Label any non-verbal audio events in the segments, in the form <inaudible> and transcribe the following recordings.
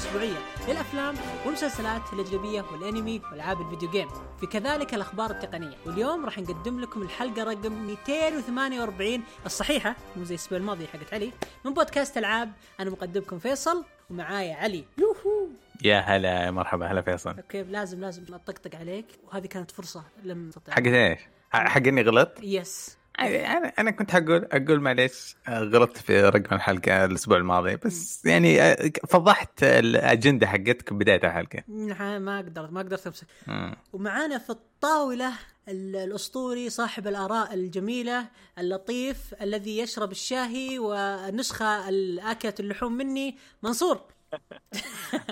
الاحداث الأسبوعية للأفلام والمسلسلات الأجنبية والأنمي وألعاب ال video game وكذلك الأخبار التقنية. واليوم راح نقدم لكم الحلقة رقم 248 الصحيحة مو زي الأسبوع الماضي حقت علي من بودكاست ألعاب. أنا مقدمكم فيصل ومعايا علي. يوهو. يا هلا يا مرحبا هلا فيصل. okay لازم لازم أطقطق عليك. وهذه كانت فرصة لم تستطيع حق إيش؟ حق إني غلط؟ yes أنا أنا كنت حقول أقول معليش غلطت في رقم الحلقة الأسبوع الماضي بس يعني فضحت الأجندة حقتك بداية الحلقة. نعم ما قدرت ما قدرت امسك. ومعانا في الطاولة ال- الأسطوري صاحب الآراء الجميلة اللطيف الذي يشرب الشاهي والنسخه الأكلة اللحوم مني منصور.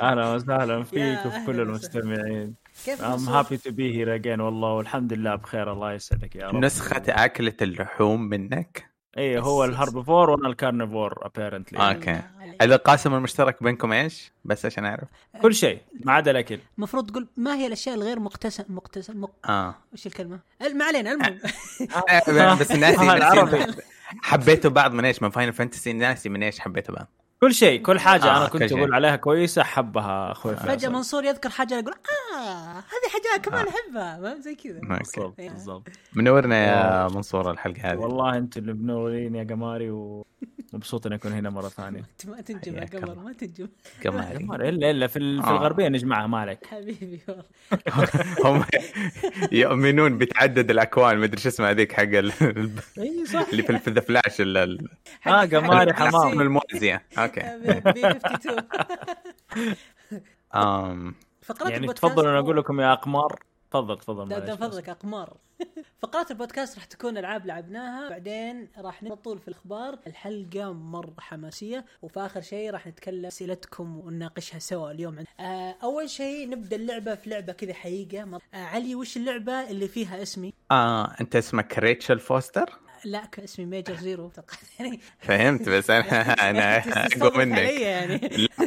أهلا وسهلا <laughs> فيك وفي كل. المستمعين. كيف I'm happy to be here again. والله والحمد لله بخير. الله يسعدك يا رب. نسخة أكلة اللحوم منك؟ اي هو ال herbivore وأنا ال carnivore apparently okay. القاسم المشترك بينكم إيش؟ بس عشان أعرف. كل شيء ما عدا الأكل. المفروض تقول ما هي الأشياء الغير مقتسم مقتسم مق... آه. وش الكلمة؟ ما علينا المهم <laughs> بس ناسي <laughs> آه، العربي. ناسي حبيتوا بعض من إيش؟ من Final Fantasy ناسي من إيش حبيتوا بعض؟ كل شيء كل حاجة آه، أنا كل كنت. أقول عليها كويسة حبها أخوي فجاه فيصل. منصور يذكر حاجة يقول آه هذه حاجة كمان أحبها. فاهم زي كذا. بالضبط إيه. بالضبط. منورنا يا منصور الحلقة هذه. والله أنتم اللي منورين يا قماري ومبسوط إني أكون هنا مرة ثانية. انت <laughs> ما تنجم يا حياك قمر. ما تنجم. قمري قمر الا إلا في, ال- في آه. الغربية نجمعها ما عليك <laughs> حبيبي والله. <laughs> هم يؤمنون بتعدد الأكوان. مدري شو اسمه هذيك حق ال- إي صح. اللي في في ذا فلاش ال- آه قماري حمام الموازيه أوكي. بي 52 أم. فقرأت يعني البودكاست تفضلوا أنا أقول لكم يا أقمار. تفضل تفضل ده, ده. فضلك أقمار. <laughs> فقرات البودكاست راح تكون ألعاب لعبناها بعدين راح نطول في الأخبار. الحلقة مرة حماسية وفي آخر شيء راح نتكلم أسئلتكم ونناقشها سوا اليوم. آه أول شيء نبدأ اللعبة في لعبة كذا حقيقة. مر- آه علي وش اللعبة اللي فيها اسمي؟ آه أنت اسمك Rachel Foster؟ لا ك- اسمي Major Zero. <laughs> يعني فهمت بس أنا <laughs> أنا اقوى منك. يعني.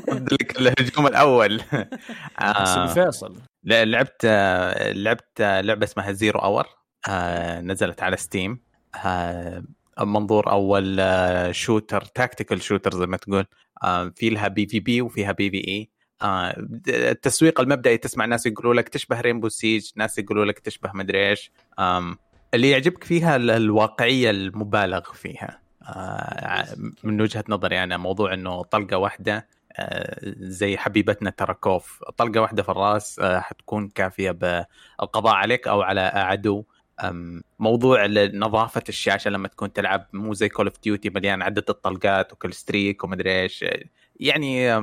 ضد لك الهجوم الأول. بس آه. فيصل. لعبت لعبت لعبة اسمها Zero Hour آه نزلت على Steam آه منظور أول shooter tactical shooter زي ما تقول. آه في لها PvP وفيها PvE التسويق المبدئي تسمع ناس يقولوا لك تشبه Rainbow Siege ناس يقولوا لك تشبه مدري إيش. اللي يعجبك فيها ال- الواقعية المبالغ فيها. من وجهة نظري أنا موضوع إنه طلقة واحدة زي حبيبتنا Tarkov طلقة واحدة في الرأس آه، حتكون كافية بالقضاء عليك أو على عدو. موضوع نظافه الشاشة لما تكون تلعب مو زي Call of Duty مليان عدد الطلقات و kill streak ومدري إيش. يعني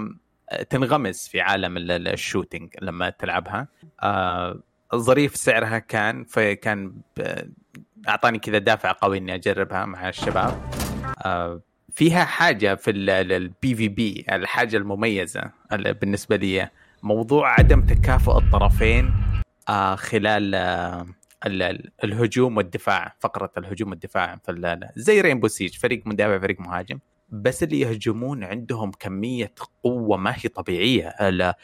تنغمس في عالم ال- ال- ال shooting لما تلعبها. آه، ظريف سعرها كان فكان أعطاني كذا دافع قوي إني أجربها مع الشباب. آه، فيها حاجة في ال PvP الحاجة المميزة ال- بالنسبة لي. موضوع عدم تكافؤ الطرفين آه، خلال آه، ال- ال- الهجوم والدفاع فقرة الهجوم والدفاع زي Rainbow Siege فريق مدافع فريق مهاجم. بس اللي يهجمون عندهم كمية قوة ما هي طبيعية. آه،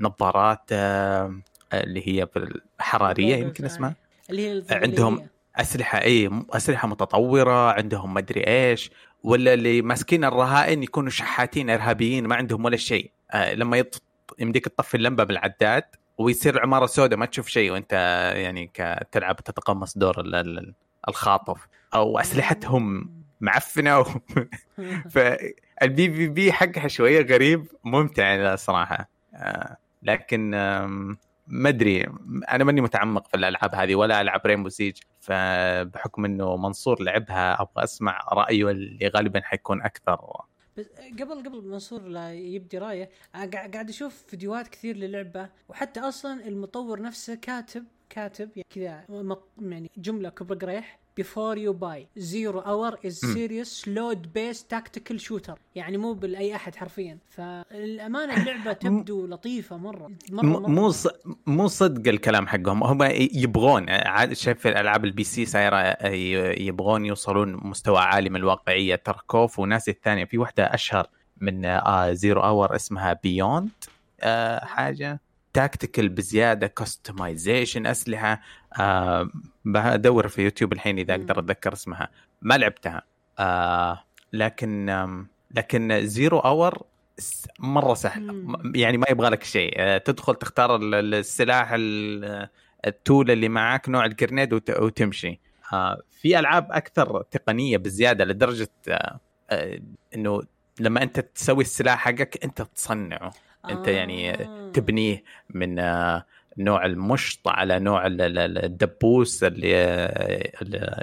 نظارات اللي هي في الحراريه يمكن اسمها. اللي هي. عندهم أسلحة اي أسلحة متطورة عندهم مدري إيش. ولا اللي ماسكين الرهائن يكونوا شحاتين إرهابيين ما عندهم ولا شيء. آه لما يط... يمديك تطفي اللمبة بالعداد ويصير عمارة سوداء ما تشوف شيء وأنت يعني تلعب تتقمص دور ال- ال- الخاطف. أو أسلحتهم معفنة و... <laughs> فال PvP حقها شوية غريب ممتع صراحة. آه لكن ما أدري أنا ماني متعمق في الألعاب هذه ولا ألعب رينبو سيج فبحكم إنه منصور لعبها أبغى أسمع رأيه اللي غالبا حيكون أكثر. بس قبل قبل منصور لا يبدي رأيه قاعد أشوف فيديوهات كثير للعبة وحتى أصلا المطور نفسه كاتب كاتب يعني كذا يعني جملة كبر قريح before you buy. Zero hour is مم. serious load based tactical shooter. يعني مو بالأي أحد حرفيا. فالأمانة اللعبة تبدو لطيفة مرة. مرة, م- مرة مو. مو صدق الكلام حقهم. هم يبغون عاد شايف الألعاب ال PC صايرة يبغون يوصلون مستوى عالي من الواقعية. Tarkov وناس الثانية في واحدة أشهر من آه Zero Hour اسمها Beyond آه حاجة. tactical بزيادة customization أسلحة. آه بدور في يوتيوب الحين إذا. أقدر أتذكر اسمها. ما لعبتها. آه لكن آم، لكن Zero Hour مرة سهل. يعني ما يبغى لك شيء. آه، تدخل تختار ال- ال- السلاح ال- التول اللي معاك نوع الجرنيد وت- وتمشي. آه، في ألعاب أكثر تقنية بزيادة لدرجة آه، آه، إنه لما أنت تسوي السلاح حقك أنت تصنعه. أنت يعني آه. تبنيه من آه، نوع المشط على نوع ال- ال- ال- الدبوس اللي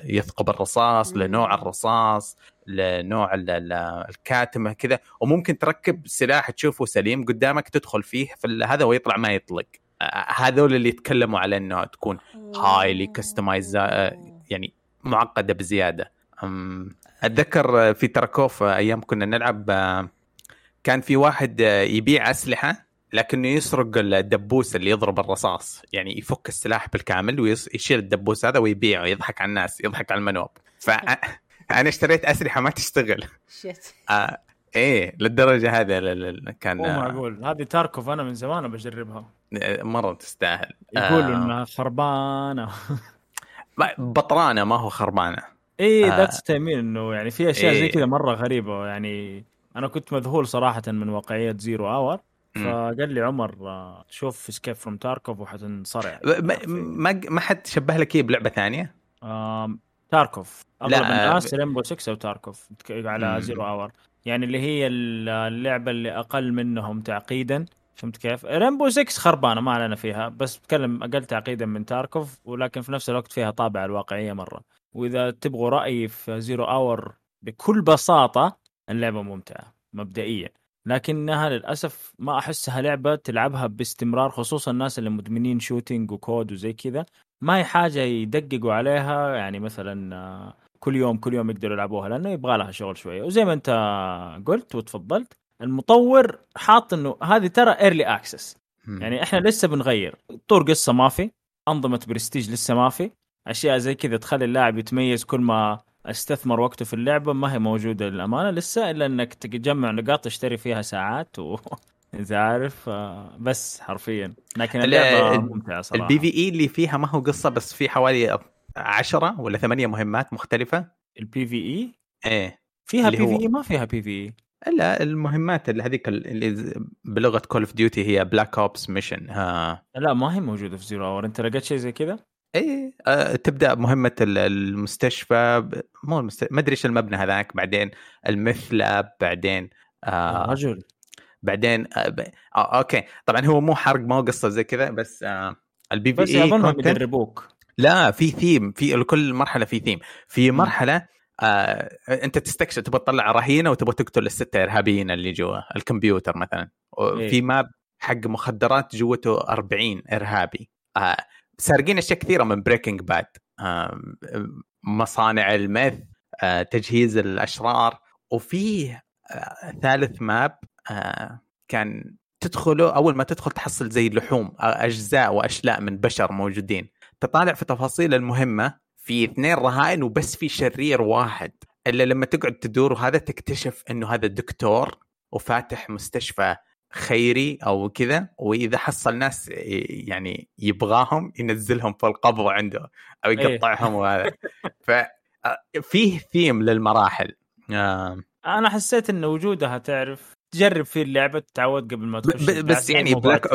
يثقب الرصاص. لنوع الرصاص لنوع ال- ال- الكاتمة كذا وممكن تركب سلاح تشوفه سليم قدامك تدخل فيه في هذا ويطلع ما يطلق آه، هذول اللي يتكلموا على إنه تكون customized آه، يعني معقدة بزيادة أتذكر في تراكوف أيام كنا نلعب كان في واحد آه، يبيع أسلحة لكنه يسرق الدبوس اللي يضرب الرصاص. يعني يفك السلاح بالكامل ويشيل الدبوس هذا ويبيعه يضحك على الناس يضحك على المنوب. فانا <laughs> اشتريت أسلحة ما تشتغل. شت آه إيه للدرجة هذه كان مو آه، معقول. هذه تاركوف أنا من زمان بجربها. مرة تستاهل. يقولوا آه، إنها خربانة. بطرانة ما هو خربانة. اي آه. ذاتس تيمين إنه يعني في أشياء زي إيه. كذا مرة غريبة. يعني أنا كنت مذهول صراحة من واقعية زيرو اور. فقال لي عمر آه، شوف اسكيب فروم تاركوف وحتنصرع. ما ما ما حد شبه لك إيه بلعبة ثانية؟ Tarkov اغلب الناس Rainbow 6 أو Tarkov على. Zero Hour يعني اللي هي ال- اللعبة اللي أقل منهم تعقيدا. فهمت كيف؟ Rainbow 6 خربانة ما علينا فيها بس بتكلم أقل تعقيدا من Tarkov ولكن في نفس الوقت فيها طابع الواقعية مرة. وإذا تبغوا رايي في Zero Hour بكل بساطة اللعبه ممتعة مبدئيا. لكنها للأسف ما أحسها لعبة تلعبها باستمرار خصوصا الناس اللي مدمنين shooting و COD وزي كذا. ما هي حاجة يدققوا عليها يعني مثلا آه، كل يوم كل يوم يقدروا يلعبوها لأنه يبغى لها شغل شوية. وزي ما أنت قلت وتفضلت المطور حاط إنه هذه ترى early access. يعني إحنا لسه بنغير. طور قصة ما في أنظمة برستيج لسه ما في. أشياء زي كذا تخلي اللاعب يتميز كل ما استثمر وقته في اللعبة ما هي موجودة للأمانة لسه إلا إنك تجمع نقاط تشتري فيها ساعات و <laughs> انت عارف آه، بس حرفيا. لكن ال- اللعبة ال- ممتعة صراحة. ال PvE اللي فيها ما هو قصة بس في حوالي عشرة ولا ثمانية مهمات مختلفة. ال PVE إيه. فيها بي في اي ما فيها بي في اي لا المهمات اللي هذيك اللي بلغة Call of Duty هي Black Ops mission ها. لا ما هي موجودة في Zero اور أنت لقيت شيء زي كذا؟ إيه آه تبدأ مهمة ال- المستشفى ب- مو المست... ما أدري إيش المبنى هذاك بعدين ال meth lab بعدين آه رجل بعدين آه ب... آه أوكي. طبعا هو مو حرق ما هو قصة زي كذا بس آه ال PVE بس اي اظنهم content- يدربوك لا في ثيم في لكل مرحلة في ثيم في مرحلة آه أنت تستكشف تبغى تطلع رهينة وتبغى تقتل الستة إرهابيين اللي جوا الكمبيوتر مثلا. إيه. في map حق مخدرات جوته 40 إرهابي. آه سارقين أشياء كثيرة من Breaking Bad مصانع ال meth آه تجهيز الأشرار. وفيه آه ثالث map آه كان تدخله أول ما تدخل تحصل زي لحوم أجزاء وأشلاء من بشر موجودين. تطالع في تفاصيل المهمة في اثنين رهائن وبس في شرير واحد. إلا لما تقعد تدور وهذا تكتشف إنه هذا دكتور وفاتح مستشفى. خيري أو كذا وإذا حصل ناس يعني يبغاهم ينزلهم في القبو عنده أو يقطعهم وهذا. ف آه، فيه ثيم للمراحل. آه، أنا حسيت إن وجودها تعرف تجرب فيه اللعبة تتعود قبل ما تخش بس يعني بلاك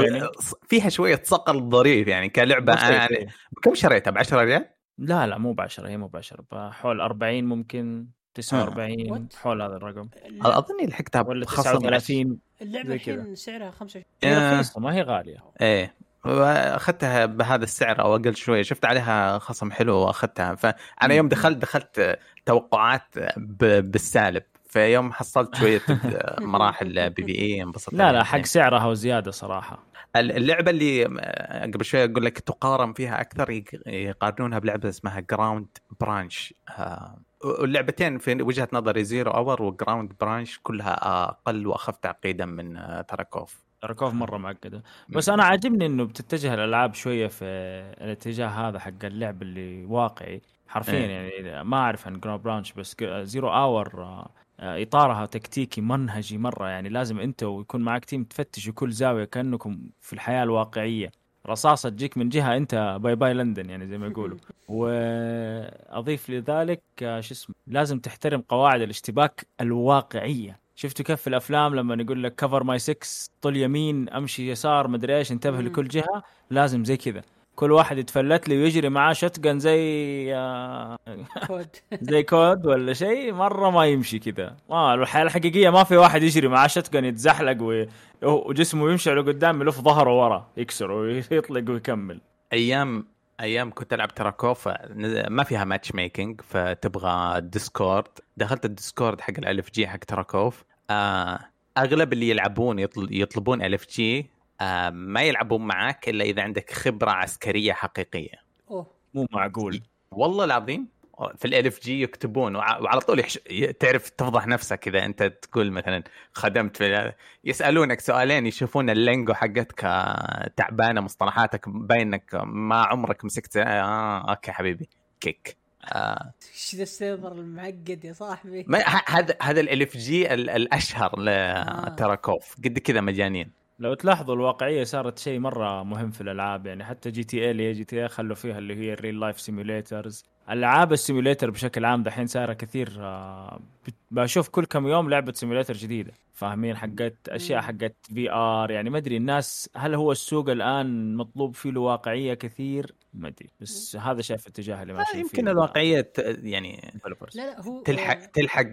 فيها شوية صقل ظريف يعني كلعبة. أنا أنا- كم شريتها؟ ب 10 ريال؟ لا لا مو ب 10 هي مو ب 10 بحول 40 ممكن. 49 What؟ حول هذا الرقم. أظني لحقتها ولا بخصم 39 اللعبة. الحين سعرها 25 هي آه. رخيصه ما هي غالية. إيه. اخذتها بهذا السعر أو أقل شوية. شفت عليها خصم حلو وأخذتها. فانا يوم دخلت دخلت توقعات ب- بالسالب. فيوم حصلت شوية <laughs> مراحل PVE انبسطت لا لا. حق سعرها وزياده صراحة. اللعبة اللي آه، قبل شوية أقول لك تقارن فيها أكثر يق- يقارنونها بلعبة اسمها Ground Branch واللعبتين في وجهة نظري Zero Hour و Ground Branch كلها أقل وأخف تعقيدا من آه، Tarkov مرة معقدة. بس أنا عاجبني إنه بتتجه الألعاب شوية في الاتجاه هذا حق اللعب اللي واقعي حرفيا إيه. يعني ما أعرف عن Ground Branch بس Zero Hour إطارها تكتيكي منهجي مرة. يعني لازم أنت ويكون معك team تفتشوا كل زاوية كأنكم في الحياة الواقعية. رصاصة تجيك من جهة أنت bye bye لندن يعني زي ما يقولوا. <laughs> وأضيف لذلك آه، شو اسمه لازم تحترم قواعد الاشتباك الواقعية. شفتوا كيف في الأفلام لما يقول لك cover my 6 طل يمين أمشي يسار مدري إيش انتبه. لكل جهة؟ لازم زي كذا. كل واحد يتفلت لي ويجري معاه shotgun زي آه، COD زي COD ولا شيء مرة ما يمشي كذا ما الحياة الحقيقية ما في واحد يجري معاه shotgun يتزحلق وجسمه يمشي على قدام يلف ظهره ورا يكسر ويطلق ويكمل. أيام أيام كنت ألعب Tarkov ما فيها matchmaking فتبغى Discord دخلت ال Discord حق ال LFG حق Tarkov آه أغلب اللي يلعبون يطل يطلبون LFG آه ما يلعبون معك إلا إذا عندك خبرة عسكرية حقيقية. أوه. مو معقول. والله العظيم في ال LFG يكتبون وع- وعلى طول يحش... ي- تعرف تفضح نفسك إذا أنت تقول مثلا خدمت في يسألونك سؤالين يشوفون ال lingo حقتك آه، تعبانة مصطلحاتك باين إنك ما عمرك مسكت آه أوكي حبيبي kick. آه. إيش ذا ال server المعقد يا صاحبي؟ هذا هذا ال LFG ال- الأشهر ل Tarkov قد كذا مجانين. لو تلاحظوا الواقعية صارت شيء مرة مهم في الألعاب يعني حتى جي تي اي اللي هي جي تي اي خلوا فيها اللي هي ال real life simulators ألعاب ال simulator بشكل عام دحين صايره كثير آه، بشوف كل كم يوم لعبة simulator جديدة. فاهمين حقت أشياء. حقت VR يعني ما أدري الناس هل هو السوق الآن مطلوب فيه له واقعية كثير؟ ما أدري بس هذا شايف الاتجاه اللي ماشي يمكن الواقعية يعني. لا لا هو تلحق تلحق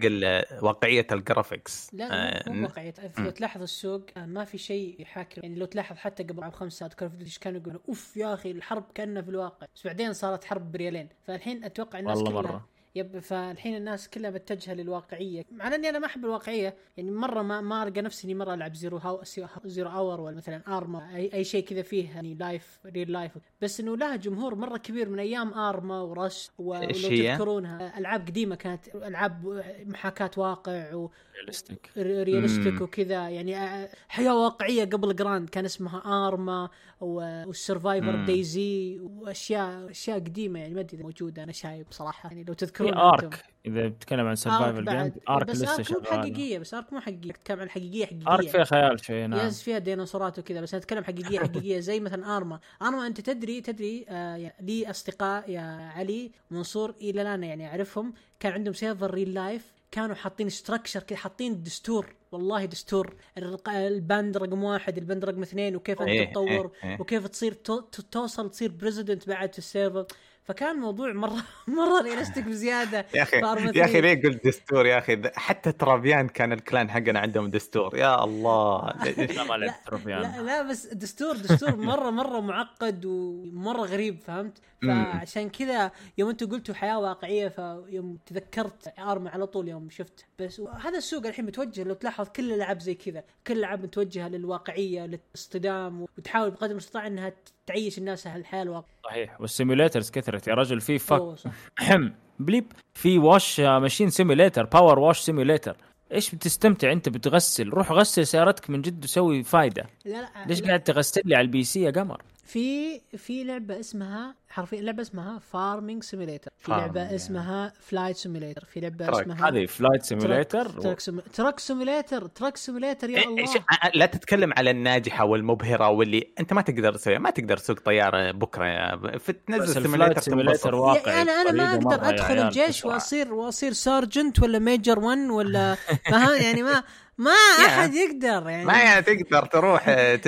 واقعية ال graphics لا آه، لا مو ن- واقعية. لو تلاحظ السوق آه، ما في شيء يحاكي. يعني لو تلاحظ حتى قبل خمس سنوات كانوا كانوا يقولوا أوف يا أخي الحرب كانها في الواقع. بس بعدين صارت حرب بريالين. فالحين أتوقع الناس والله كلها مرة. yep فالحين الناس كلها متجهه للواقعية مع إني أنا ما أحب الواقعية يعني مرة ما ما ألقى نفسي إني مرة ألعب Zero Hour زيرو اور ولا مثلا ارما أي, أي شيء كذا فيه يعني لايف ريل لايف بس إنه لها جمهور مرة كبير من أيام ارما ورش ولو؟ تذكرونها ألعاب قديمة كانت ألعاب محاكاة واقع و ريالستيك ريالستيك. وكذا يعني حياة واقعية قبل جراند كان اسمها ارما والسرفايفر. دايزي وأشياء أشياء قديمة يعني ما أدري موجودة. أنا شايف بصراحه يعني لو في تذكرون ارك إذا بتتكلم عن ارك سرفايفل جيم ارك بس لسه ارك مو شغال حقيقيه بس ARK مو حقيقية. تتكلم عن الحقيقيه حقيقية. ARK فيها خيال شوي نعم. yes فيها ديناصورات وكذا. بس أنا أتكلم حقيقية <laughs> حقيقية. زي مثلا Arma Arma أنت تدري تدري آه يعني لي أصدقاء يا علي منصور إلى الآن يعني أعرفهم. كان عندهم server real life كانوا حاطين structure كذا حاطين دستور. والله دستور. البند رقم واحد البند رقم اثنين وكيف أنت إيه، تطور إيه، إيه. وكيف تصير تو- تو- توصل تصير president بعد في ال server. فكان موضوع مره <laughs> مرة realistic بزيادة. يا أخي يا أخي. ليه قلت دستور؟ يا أخي حتى ترابيان كان الكلان حقنا عندهم دستور. يا الله. <laughs> لا لا لا بس دستور دستور مره مرة معقد ومرة غريب فهمت؟ فعشان كذا يوم أنتم قلتوا حياة واقعية فيوم تذكرت ارما على طول يوم شفت. بس هذا السوق الحين متوجه لو تلاحظ كل الألعاب زي كذا كل الألعاب متوجهة للواقعية للاصطدام وتحاول بقدر المستطاع إنها تعيش الناس الحياة الواقعيه صحيح. والسيميوليترز كثرت يا رجل. في فك. <clears throat> بليب. في واش ماشين سيميوليتر باور واش سيميوليتر إيش بتستمتع أنت؟ بتغسل. روح غسل سيارتك من جد وسوي فايدة. لا لا ليش لا. قاعد تغسل لي على البي سي يا قمر؟ في في لعبة اسمها حرفيا لعبة اسمها فارمينج سيميليتر في لعبة يعني. اسمها فلايت سيميليتر في لعبة تراك. اسمها هذه فلايت سيميوليتر تراك تراك سيميليتر تراك سيميليتر يا إيش- الله لا تتكلم على الناجحة والمبهرة واللي أنت ما تقدر تسويها ما تقدر تسوق طيارة بكرة تنزل simulator simulator تنبسط. واقعي يعني أنا أنا ما أقدر أدخل الجيش. وأصير وأصير sergeant ولا major 1 ولا <laughs> فاهم يعني ما ما. أحد يقدر يعني ما يعني تقدر تروح آه، <laughs> ت...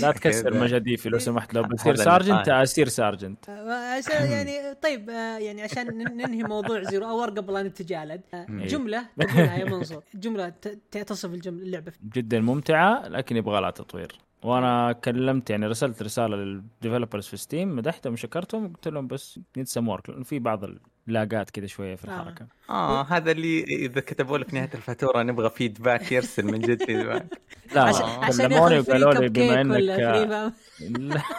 لا تكسر. مجاديفي لو سمحت لو بتصير sergeant. أصير sergeant <laughs> عشان يعني طيب آه، يعني عشان نن- ننهي موضوع Zero Hour قبل ان نتجالد آه، إيه. جملة <laughs> تقولها يا منصور جملة تصف الجملة اللعبة جدا ممتعة لكن يبغى لها تطوير وأنا كلمت يعني رسلت رسالة لل developers في ستيم مدحتهم وشكرتهم قلت لهم بس need some work لأنه في بعض ال lagات كذا شوية في آه. الحركة. آه هذا اللي إذا كتبوا لك نهاية الفاتورة نبغى feedback يرسل من جد feedback <laughs> لا كلموني وقالوا لي بما إنك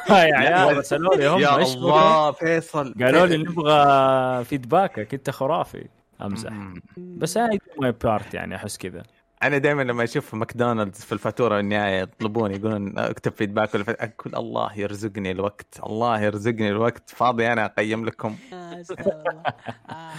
لا يا عيال رسلوا لي هم يا الله فيصل. قالوا لي نبغى feedbackك أنت خرافي. أمزح. بس هاي my part يعني أحس كذا. أنا دائما لما أشوف ماكدونالدز في الفاتورة النهايه يطلبون يقولون أكتب feedback ولا. أقول الله يرزقني الوقت الله يرزقني الوقت. فاضي أنا أقيم لكم. آه، آه.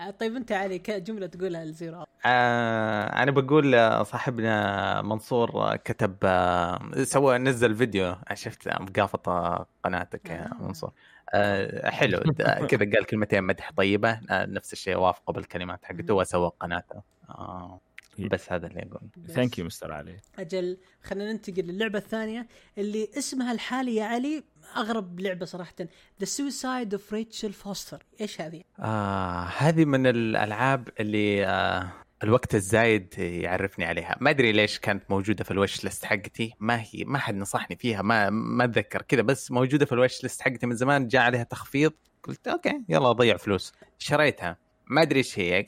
آه، طيب أنت علي جملة تقولها لزيرو. آه أنا بقول صاحبنا منصور كتب آه سوى نزل فيديو. شفت مقافطه قناتك يا. منصور. آه حلو. كذا قال كلمتين مدح طيبة. آه نفس الشيء وافقه بالكلمات حقته وسوى قناته. آه. بس هذا اللي أقول بس. thank you mister علي. أجل خلينا ننتقل للعبة الثانية اللي اسمها الحالي يا علي أغرب لعبة صراحة. The Suicide of Rachel Foster إيش هذه؟ آه هذه من الألعاب اللي آه الوقت الزايد يعرفني عليها. ما أدري ليش كانت موجودة في ال wish list حقتي. ما هي ما حد نصحني فيها ما ما أتذكر كذا بس موجودة في ال wish list حقتي من زمان. جاء عليها تخفيض. قلت okay يلا أضيع فلوس. شريتها. ما أدري إيش هي.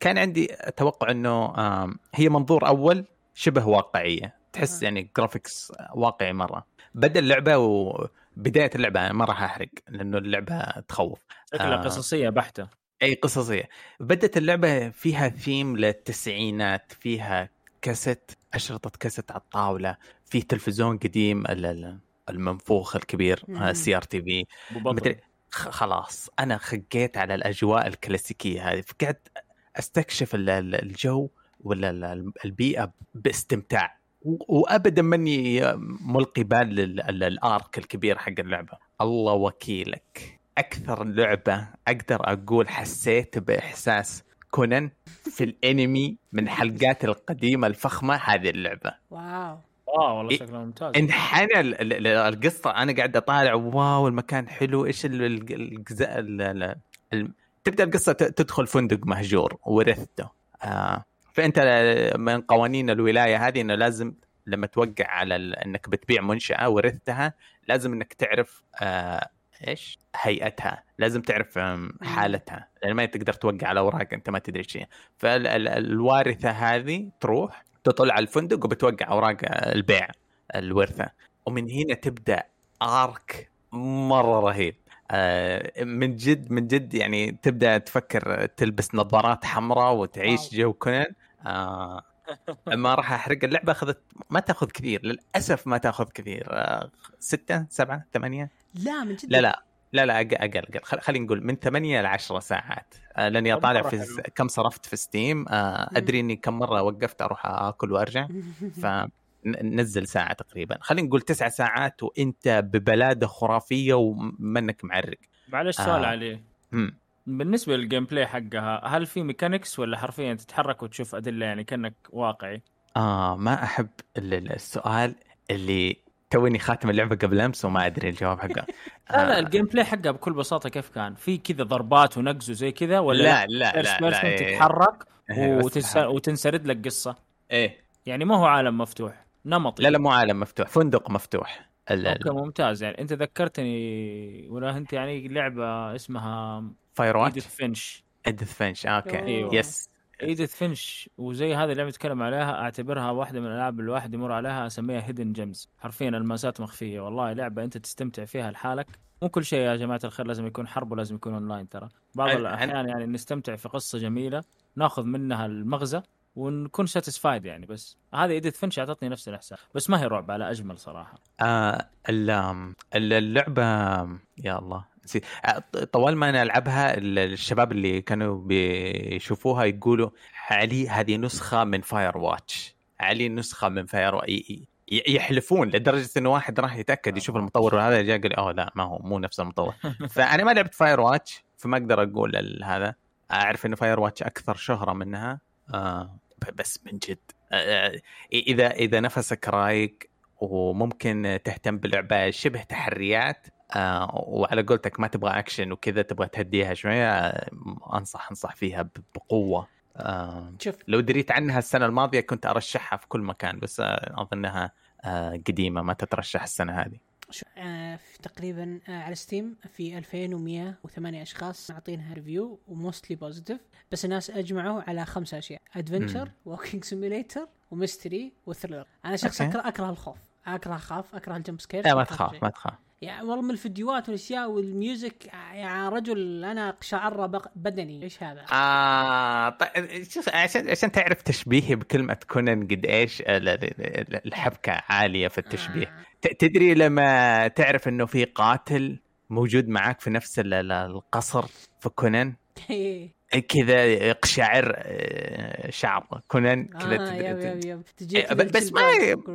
كان عندي توقع إنه هي منظور أول شبه واقعية. تحس. يعني graphics واقعي مرة. بدأ اللعبة وبدايه اللعبة أنا ما راح أحرق لأنه اللعبة تخوف. شكلها آه. قصصية بحتة. أي قصصية. بدت اللعبة فيها ثيم للتسعينات فيها كاسيت أشرطة كاسيت على الطاولة في تلفزيون قديم ال- ال- المنفوخ الكبير. CRT في خلاص أنا خقيت على الأجواء الكلاسيكية هذه. فقعدت أستكشف ال- ال- الجو ولا ال- ال- البيئة باستمتاع. و- وابدا ماني ملقي بال لل- ال- ال arc الكبير حق اللعبة. الله وكيلك. أكثر لعبة أقدر أقول حسيت بإحساس كونان في الأنمي من حلقات القديمة الفخمة هذه اللعبة. واو. آه والله إيه. شكلها ممتاز. انحنى ال- ال- ال- القصة. أنا قاعد أطالع واو المكان حلو. إيش ال- ال- الجزء ال- ال- ال- تبدأ القصة تدخل فندق مهجور ورثته. آه فأنت من قوانين الولاية هذه إنه لازم لما توقع على إنك بتبيع منشأة ورثتها لازم إنك تعرف آه إيش؟ هيئتها. لازم تعرف حالتها. لأن ما تقدر توقع على أوراق أنت ما تدري شيء. فالوارثه هذه تروح تطلع على الفندق وبتوقع أوراق البيع الورثة. ومن هنا تبدأ arc مرة رهيب. من جد من جد يعني تبدأ تفكر تلبس نظارات حمراء وتعيش. جو كونان. <laughs> آه، ما راح أحرق. اللعبة أخذت ما تأخذ كثير للأسف ما تأخذ كثير. آه، ستة سبعة ثمانية؟ لا من جد. لا لا لا لا أقل أقل, خلينا نقول من ثمانية ل 10 ساعات. آه، لأني اطالع في كم صرفت في ستيم آه،. أدري إني كم مرة وقفت أروح أكل وأرجع. <laughs> فنزل ساعة تقريبا خلينا نقول تسعة ساعات وإنت ببلادة خرافية ومنك معرق معلش سؤال آه. عليه مم. بالنسبة لل gameplay حقها هل في mechanics ولا حرفيا تتحرك وتشوف أدلة يعني كأنك واقعي آه ما أحب ال- ال- السؤال اللي توني خاتم اللعبة قبل أمس وما أدري الجواب حقه <laughs> لا لا آه، ال gameplay حقها بكل بساطة كيف كان في كذا ضربات ونقز وزي كذا ولا لا لا لا, person لا إيه. تتحرك إيه،. تتحرك. وتنسرد لك قصة إيه يعني ما هو عالم مفتوح نمطي. لا لا مو عالم مفتوح فندق مفتوح. okay ممتاز. يعني أنت ذكرتني ولا أنت يعني لعبة اسمها Fire Edith Watch Finch Edith Finch okay. أيوة. yes Edith Finch وزي هذه اللي نتكلم عليها أعتبرها واحدة من الألعاب الواحد يمر عليها أسميها hidden gems حرفيا الماسات مخفية. والله لعبة أنت تستمتع فيها لحالك. مو كل شيء يا جماعة الخير لازم يكون حرب ولازم يكون اونلاين ترى. بعض الأحيان يعني نستمتع في قصة جميلة ناخذ منها المغزى ونكون satisfied يعني بس هذه Edith Finch أعطتني نفس الإحساس بس ما هي رعب على أجمل صراحة. آه اللعبة يا الله نسيت. آه، طوال ما أنا ألعبها ال- الشباب اللي كانوا بيشوفوها يقولوا علي هذه نسخة من Firewatch علي نسخة من Fire يحلفون لدرجة إنه واحد راح يتأكد يشوف المطور هذا جاء قال أوه لا ما هو مو نفس المطور. <laughs> فأنا ما لعبت Firewatch فما أقدر أقول هذا. أعرف إنه Firewatch أكثر شهرة منها. آه بس من جد. آه إذا إذا نفسك رايق وممكن تهتم بلعبة شبه تحريات آه وعلى قولتك ما تبغى اكشن وكذا تبغى تهديها شوية آه أنصح أنصح فيها بقوة. آه شوف. لو دريت عنها السنة الماضية كنت أرشحها في كل مكان بس آه أظنها آه قديمة ما تترشح السنة هذه. آه في تقريبا آه على ستيم في 2108 أشخاص معطينها review و mostly positive بس الناس أجمعوا على خمس أشياء adventure و walking simulator و mystery و thriller أنا شخص. اكره أكره الخوف. أكره أخاف أكره ال jump scare لا ما تخاف. ما تخاف يعني والله من الفيديوهات والأشياء وال music يا رجل أنا قشعر بق- بدني إيش هذا؟ آه طيب شوف عشان عشان تعرف تشبيهي بكلمة كونان قد إيش ال- ال- ال- الحبكة عالية في التشبيه آه. تدري لما تعرف إنه في قاتل موجود معاك في نفس ال- ال- القصر في كونان <laughs> إيه. كذا يقشعر آه، شعر. كونان كذا آه تد- يب يب يب. تجي ب- بس ما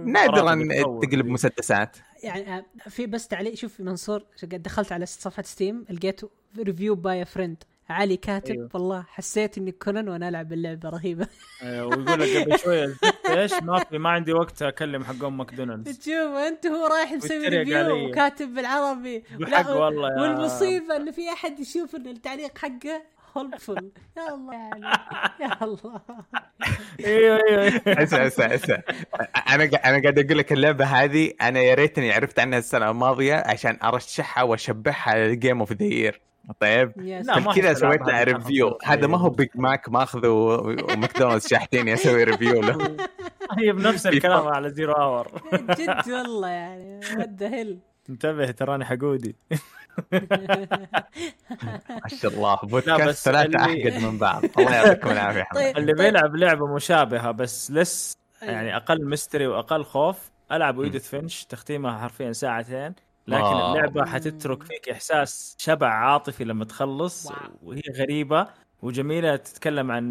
نادرا تقلب مسدسات يعني آه، في بس تعليق. شوف منصور دخلت على صفحة Steam لقيت review by friend علي كاتب أيوه. والله حسيت إني كونان وأنا ألعب اللعبة رهيبة. آه، ويقول لك قبل شوية إيش؟ ما في ما عندي وقت أكلم حقهم ماكدونالدز. تشوف أنت هو رايح مسوي review. وكاتب بالعربي. بحق والله يا- والمصيبة إنه في أحد يشوف إن التعليق حقه helpful يا الله. يعني. يا الله. أيوه أيوه. اسمع اسمع اسمع أنا أنا قاعد أقول لك اللعبة هذه أنا يا ريتني عرفت عنها السنة الماضية عشان أرشحها واشبعها لل game of the year طيب؟ كذا سويت لها review هذا ما هو. Big Mac ماخذه وماكدونالدز شاحتين أسوي review له. <laughs> هي بنفس الكلام على زيرو اور جد والله يعني ود هيل انتبه تراني حقودي. <laughs> ما شاء الله <laughs> بودكاست اللي- أحقد من بعض الله يعطيكم العافية حمد. طيب اللي طيب. بيلعب لعبة مشابهة بس لس أيوه. يعني أقل ميستري وأقل خوف ألعب ويدث فينش تختيمها حرفيا ساعتين لكن آه. اللعبة حتترك فيك إحساس شبع عاطفي لما تخلص. وهي غريبة وجميلة تتكلم عن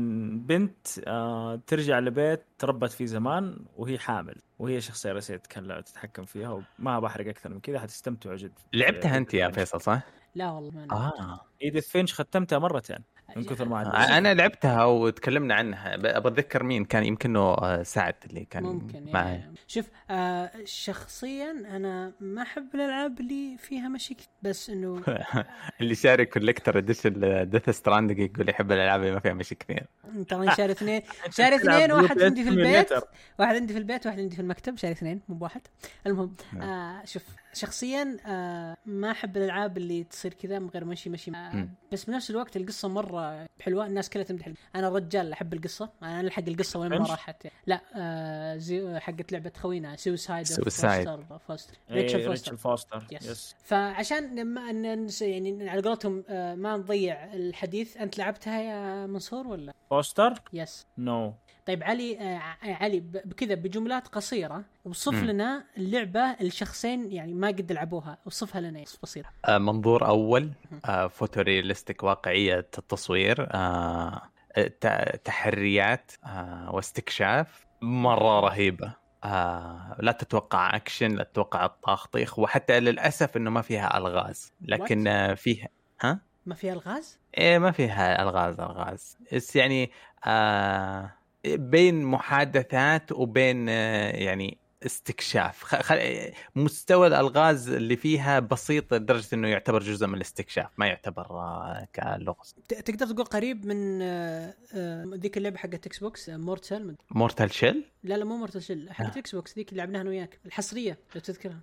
بنت آه ترجع لبيت تربت فيه زمان وهي حامل وهي شخصية رئيسية تتكلم تتحكم فيها وما بحرق أكثر من كذا حتستمتعوا جد لعبتها أنت يا فيصل صح؟ لا والله ما. آه ايدث فينش ختمتها مرتين من كثر ما. أنا لعبتها وتكلمنا عنها ب- ابى أتذكر مين كان يمكنه آه، سعد اللي كان ممكن معي يعني شوف آه شخصيا أنا ما أحب الألعاب اللي فيها مشي بس إنه <laughs> اللي شاري collector edition Death Stranding يقول يحب الألعاب اللي ما فيها مشي كثير ترى شاري اثنين <laughs> شاري اثنين واحد عندي في البيت. واحد عندي في البيت واحد عندي في المكتب شاري اثنين مو بواحد المهم نعم. آه شوف شخصيا آه ما أحب الألعاب اللي تصير كذا من غير مشي مشي. بس بنفس الوقت القصة مرة حلوة الناس كلها تمدح أنا رجال أحب القصة أنا ألحق القصة وين ما؟ راحت. لا آه حقت لعبة خوينا suicide Suicide. Foster Foster Rachel Foster Foster yes yes فعشان نس- يعني على قولتهم آه، ما نضيع الحديث. أنت لعبتها يا منصور ولا؟ Foster yes no طيب علي آه علي بكذا بجملات قصيرة وصف مم. لنا اللعبة الشخصين يعني ما قد لعبوها وصفها لنا بس بسيط آه، منظور أول آه، photorealistic واقعية التصوير آه، ت- تحريات آه، واستكشاف مرة رهيبة آه، لا تتوقع أكشن لا تتوقع الطاخطيخ وحتى للأسف إنه ما فيها ألغاز لكن؟ آه، فيها ها ما فيها ألغاز؟ إيه ما فيها ألغاز ألغاز بس يعني آه بين محادثات وبين آه يعني استكشاف. خ... مستوى الألغاز اللي فيها بسيط لدرجة إنه يعتبر جزء من الاستكشاف ما يعتبر آه كلغز. تقدر تقول قريب من آه، ذيك اللعبة حقت Xbox Mortal Mortal Shell لا لا مو Mortal Shell حقت. Xbox ذيك اللي لعبناها أنا وياك الحصرية لو تذكرها.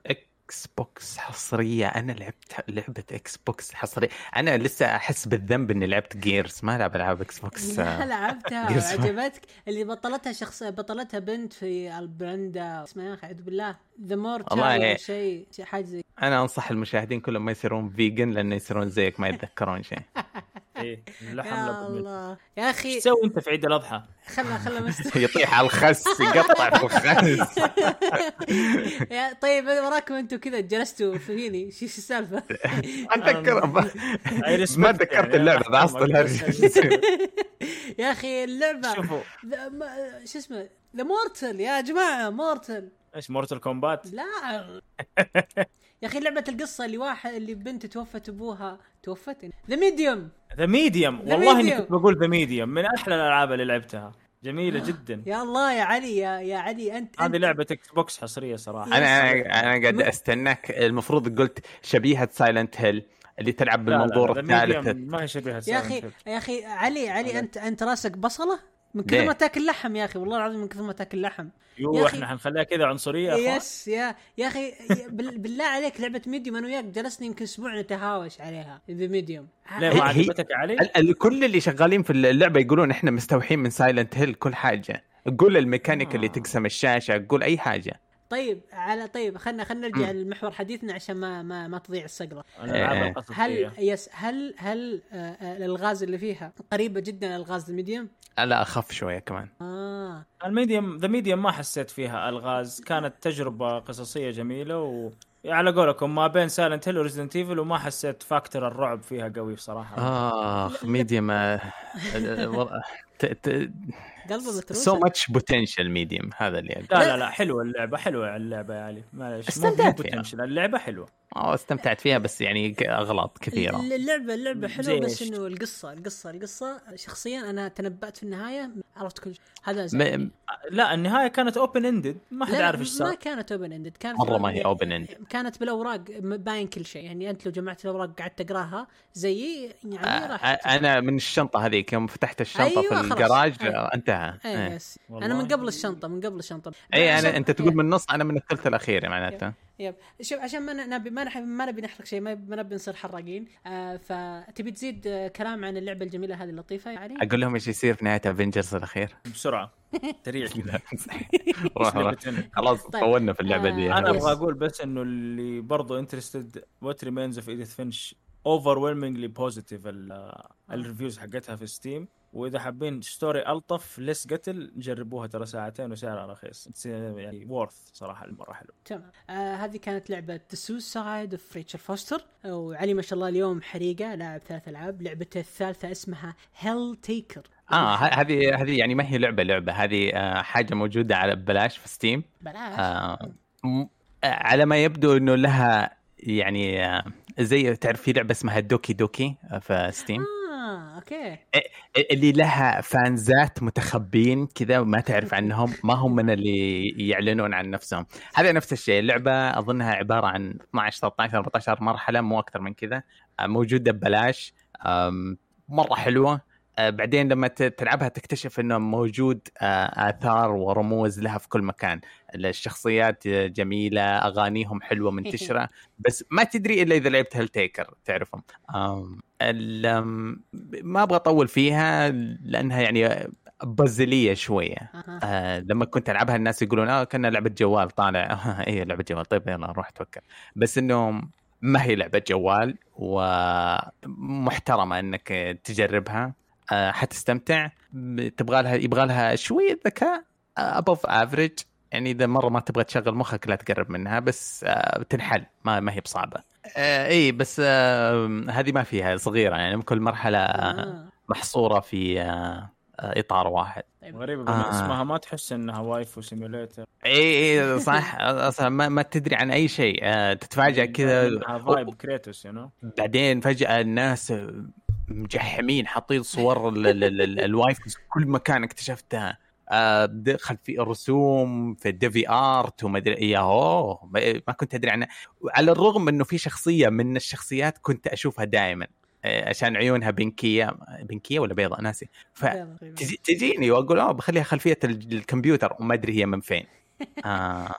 Xbox حصرية. أنا لعبت لعبة Xbox حصرية. أنا لسه أحس بالذنب إني لعبت جيرز ما العب العاب إكس بوكس لا آه. لعبتها <laughs> وعجبتك. اللي بطلتها شخص بطلتها بنت في البرندا. اسمها يا أخي اعوذ بالله. ذا مورتال والله ولا إيه. شيء. شيء حاجة زي أنا أنصح المشاهدين كلهم ما يصيرون فيجن لأنه يصيرون زيك ما يتذكرون شيء. <laughs> إيه اللحم يا. الله يا إيش أخي تسوي أنت في عيد الأضحى؟ خلنا خلنا. <laughs> يطيح على الخس يقطع في الخس <laughs> يا طيب وراكم أنتم كذا جلستوا فيني شو شو السالفة؟ <laughs> أتذكر ما تذكرت يعني، اللعبة بعصت أحترمك، بس الهرجه يا أخي اللعبه شوفوا ذا- ما- شو اسمه The Mortal يا جماعة Mortal إيش Mortal Kombat؟ لا يا أخي لعبة القصة اللي واحد اللي بنت توفت أبوها. توفت؟ The Medium ذا ميديوم والله إني. كنت بقول ذا ميديوم من أحلى الألعاب اللي لعبتها. جميلة جدا. يا الله يا علي يا يا علي انت هذه لعبة X box حصرية صراحة. أنا أنا أنا قاعد أستناك. المفروض قلت شبيهة Silent Hill اللي تلعب بالمنظور الثالث ما هي شبيهة يا أخي. يا أخي علي علي. انت أنت راسك بصلة؟ من كثر؟ ما تاكل لحم يا أخي والله العظيم من كثر ما تاكل لحم يو. إحنا حنخليها كذا عنصرية يا أخوان yes يا يا أخي بالله عليك لعبة Medium أنا وياك جلسنا يمكن أسبوع نتهاوش عليها The Medium ليه ما عجبتك علي؟ كل اللي شغالين في اللعبة يقولون إحنا مستوحين من Silent Hill كل حاجة قول الميكانيك آه. اللي تقسم الشاشة قول أي حاجة طيب على طيب خلنا خلنا نرجع لمحور حديثنا عشان ما ما, ما تضيع السقطه إيه. هل yes هل هل آه، آه، الألغاز اللي فيها قريبة جدا الالغاز ال Medium؟ لا أخف شوية كمان. آه. ال Medium The Medium ما حسيت فيها ألغاز. كانت تجربة قصصية جميلة و على قولكم ما بين Silent Hill و Resident Evil وما حسيت factor الرعب فيها قوي بصراحة. آخ Medium آه، <laughs> قلبه متروس so much potential Medium هذا اللي لا لا لا حلوة اللعبة حلوة اللعبة يا علي معلش استمتعت فيها. اللعبة حلوة أوه استمتعت فيها بس يعني أغلاط كثيرة اللعبة اللعبة حلوة بس؟ إنه القصة القصة القصة شخصيا أنا تنبأت في النهاية عرفت كل شيء هذا م-. لا النهاية كانت open ended ما حد عارف إيش ما صار كانت open ended كانت مرة ما هي open ended. كانت بالأوراق باين كل شيء يعني أنت لو جمعت الأوراق قعدت تقراها زيي يعني آه، راح أنا من الشنطة هذيك يوم فتحت الشنطة أيوة، في. الجراج أيوة. انتهى إيه إيه. يس. والله. أنا من قبل الشنطة من قبل الشنطة. اي عشان- أنا أنت تقول. من النص أنا من الثلث الأخير معناته. yep شوف عشان ما نبي ما نحب ما نبي نحرق شيء ما ما نبي نصير حراقين. آه فتبي تزيد آه كلام عن اللعبة الجميلة هذه اللطيفة يعني؟ أقول لهم إيش يصير في نهاية Avengers الأخير. بسرعة. سريع كذا. <laughs> <laughs> خلاص طيب. طولنا في اللعبة دي. آه، أنا yes. أبغى أقول بس إنه اللي برضو interested What Remains of Edith Finch over positive ال reviews حقتها في Steam وإذا حابين story ألطف less قتل جربوها ترى ساعتين وسعرها رخيص. Uh, يعني worth صراحة المرة حلو تمام. آه هذه كانت لعبة The Suicide of Rachel Foster وعلي ما شاء الله اليوم حريقة لاعب ثلاث ألعاب. لعبته الثالثة اسمها Helltaker آه هذه هذه يعني ما هي لعبة لعبة. هذه آه، حاجة موجودة على ببلاش في Steam بلاش آه، م- آه، على ما يبدو إنه لها يعني آه، زي تعرف في لعبة اسمها Doki Doki آه، في Steam آه أوكي. اللي لها فانزات متخبين كذا وما تعرف عنهم ما هم من اللي يعلنون عن نفسهم. هذا نفس الشيء اللعبة أظنها عبارة عن 12 13 14 مرحله مو أكثر من كذا. آه، موجودة ببلاش. مرة حلوة. آه، بعدين لما تلعبها تكتشف إنه موجود آه، آثار ورموز لها في كل مكان. الشخصيات جميلة أغانيهم حلوة <laughs> منتشرة. بس ما تدري إلا إذا لعبت هل تيكر تعرفهم ما أبغى أطول فيها لأنها يعني بازلية شوية. أها. آه لما كنت ألعبها الناس يقولون آه كنا لعبة جوال. طالع. <laughs> اي لعبة جوال. طيب يلا روح توكل. بس إنه ما هي لعبة جوال ومحترمة إنك تجربها. آه حتستمتع. تبغى لها يبغى لها شوية ذكاء above average يعني إذا مرة ما تبغى تشغل مخك لا تقرب منها بس آه تنحل ما ما هي بصعبة. آه إي بس آه هذه ما فيها صغيرة. يعني كل مرحلة آه. محصورة في آه آه، إطار واحد. غريبة آه. آه. اسمها ما تحس إنها waifu simulator إي إي صح. <laughs> أصلا ما, ما تدري عن أي شيء. آه، تتفاجأ كذا. vibe Kratos you know بعدين فجأة الناس مجحمين حاطين <laughs> صور ال- ال- ال- ال- ال waifu في كل مكان اكتشفتها. آه، دخل في رسوم في ال DeviantArt وما أدري يا اوه ما كنت أدري عنها. على الرغم إنه في شخصية من الشخصيات كنت أشوفها دائما آه، عشان عيونها بنكية بنكية ولا بيضاء ناسي. ف يلا، غريبة. تجي- تجيني وأقول آه بخليها خلفية ال- الكمبيوتر وما أدري هي من فين. <laughs> آه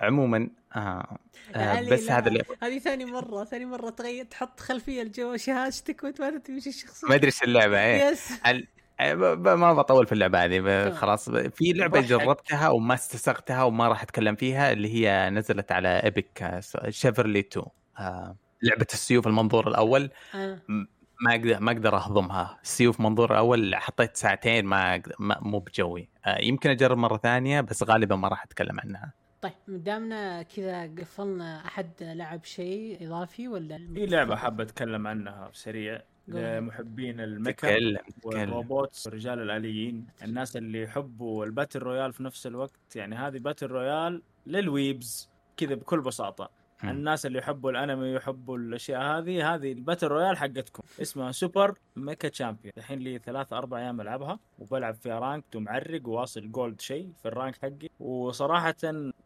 عموما آه. آه بس هذا اللي هذه ثاني مرة ثاني مرة تغير تحط خلفية الجو شهادتك وانت ما تدري وش الشخصية. ما أدري إيش اللعبة إيه. يس. ال- آه، ما بطول في اللعبة هذه تمام. خلاص في لعبة. جربتها وما استسقتها وما راح أتكلم فيها اللي هي نزلت على ايبك شيفرلي 2 آه لعبة السيوف المنظور الأول. آه. ما أقدر ما أقدر أهضمها. السيوف منظور الأول حطيت ساعتين ما, مو بجوي. آه يمكن أجرب مرة ثانية بس غالبا ما راح أتكلم عنها. طيب دامنا كذا قفلنا أحد لعب شيء إضافي ولا في لعبة حاب أتكلم عنها بسريع. لمحبين تكلم وال robots والرجال الآليين الناس اللي يحبوا ال battle royale في نفس الوقت يعني هذه battle royale لل weebs كذا بكل بساطة. الناس اللي يحبوا الانمي يحبوا الاشياء هذه هذه ال battle royale حقتكم. اسمها Super Mecha Champions. الحين لي ثلاث أربع أيام العبها وبلعب فيها rank ومعرق وواصل gold شيء في ال rank حقي. وصراحة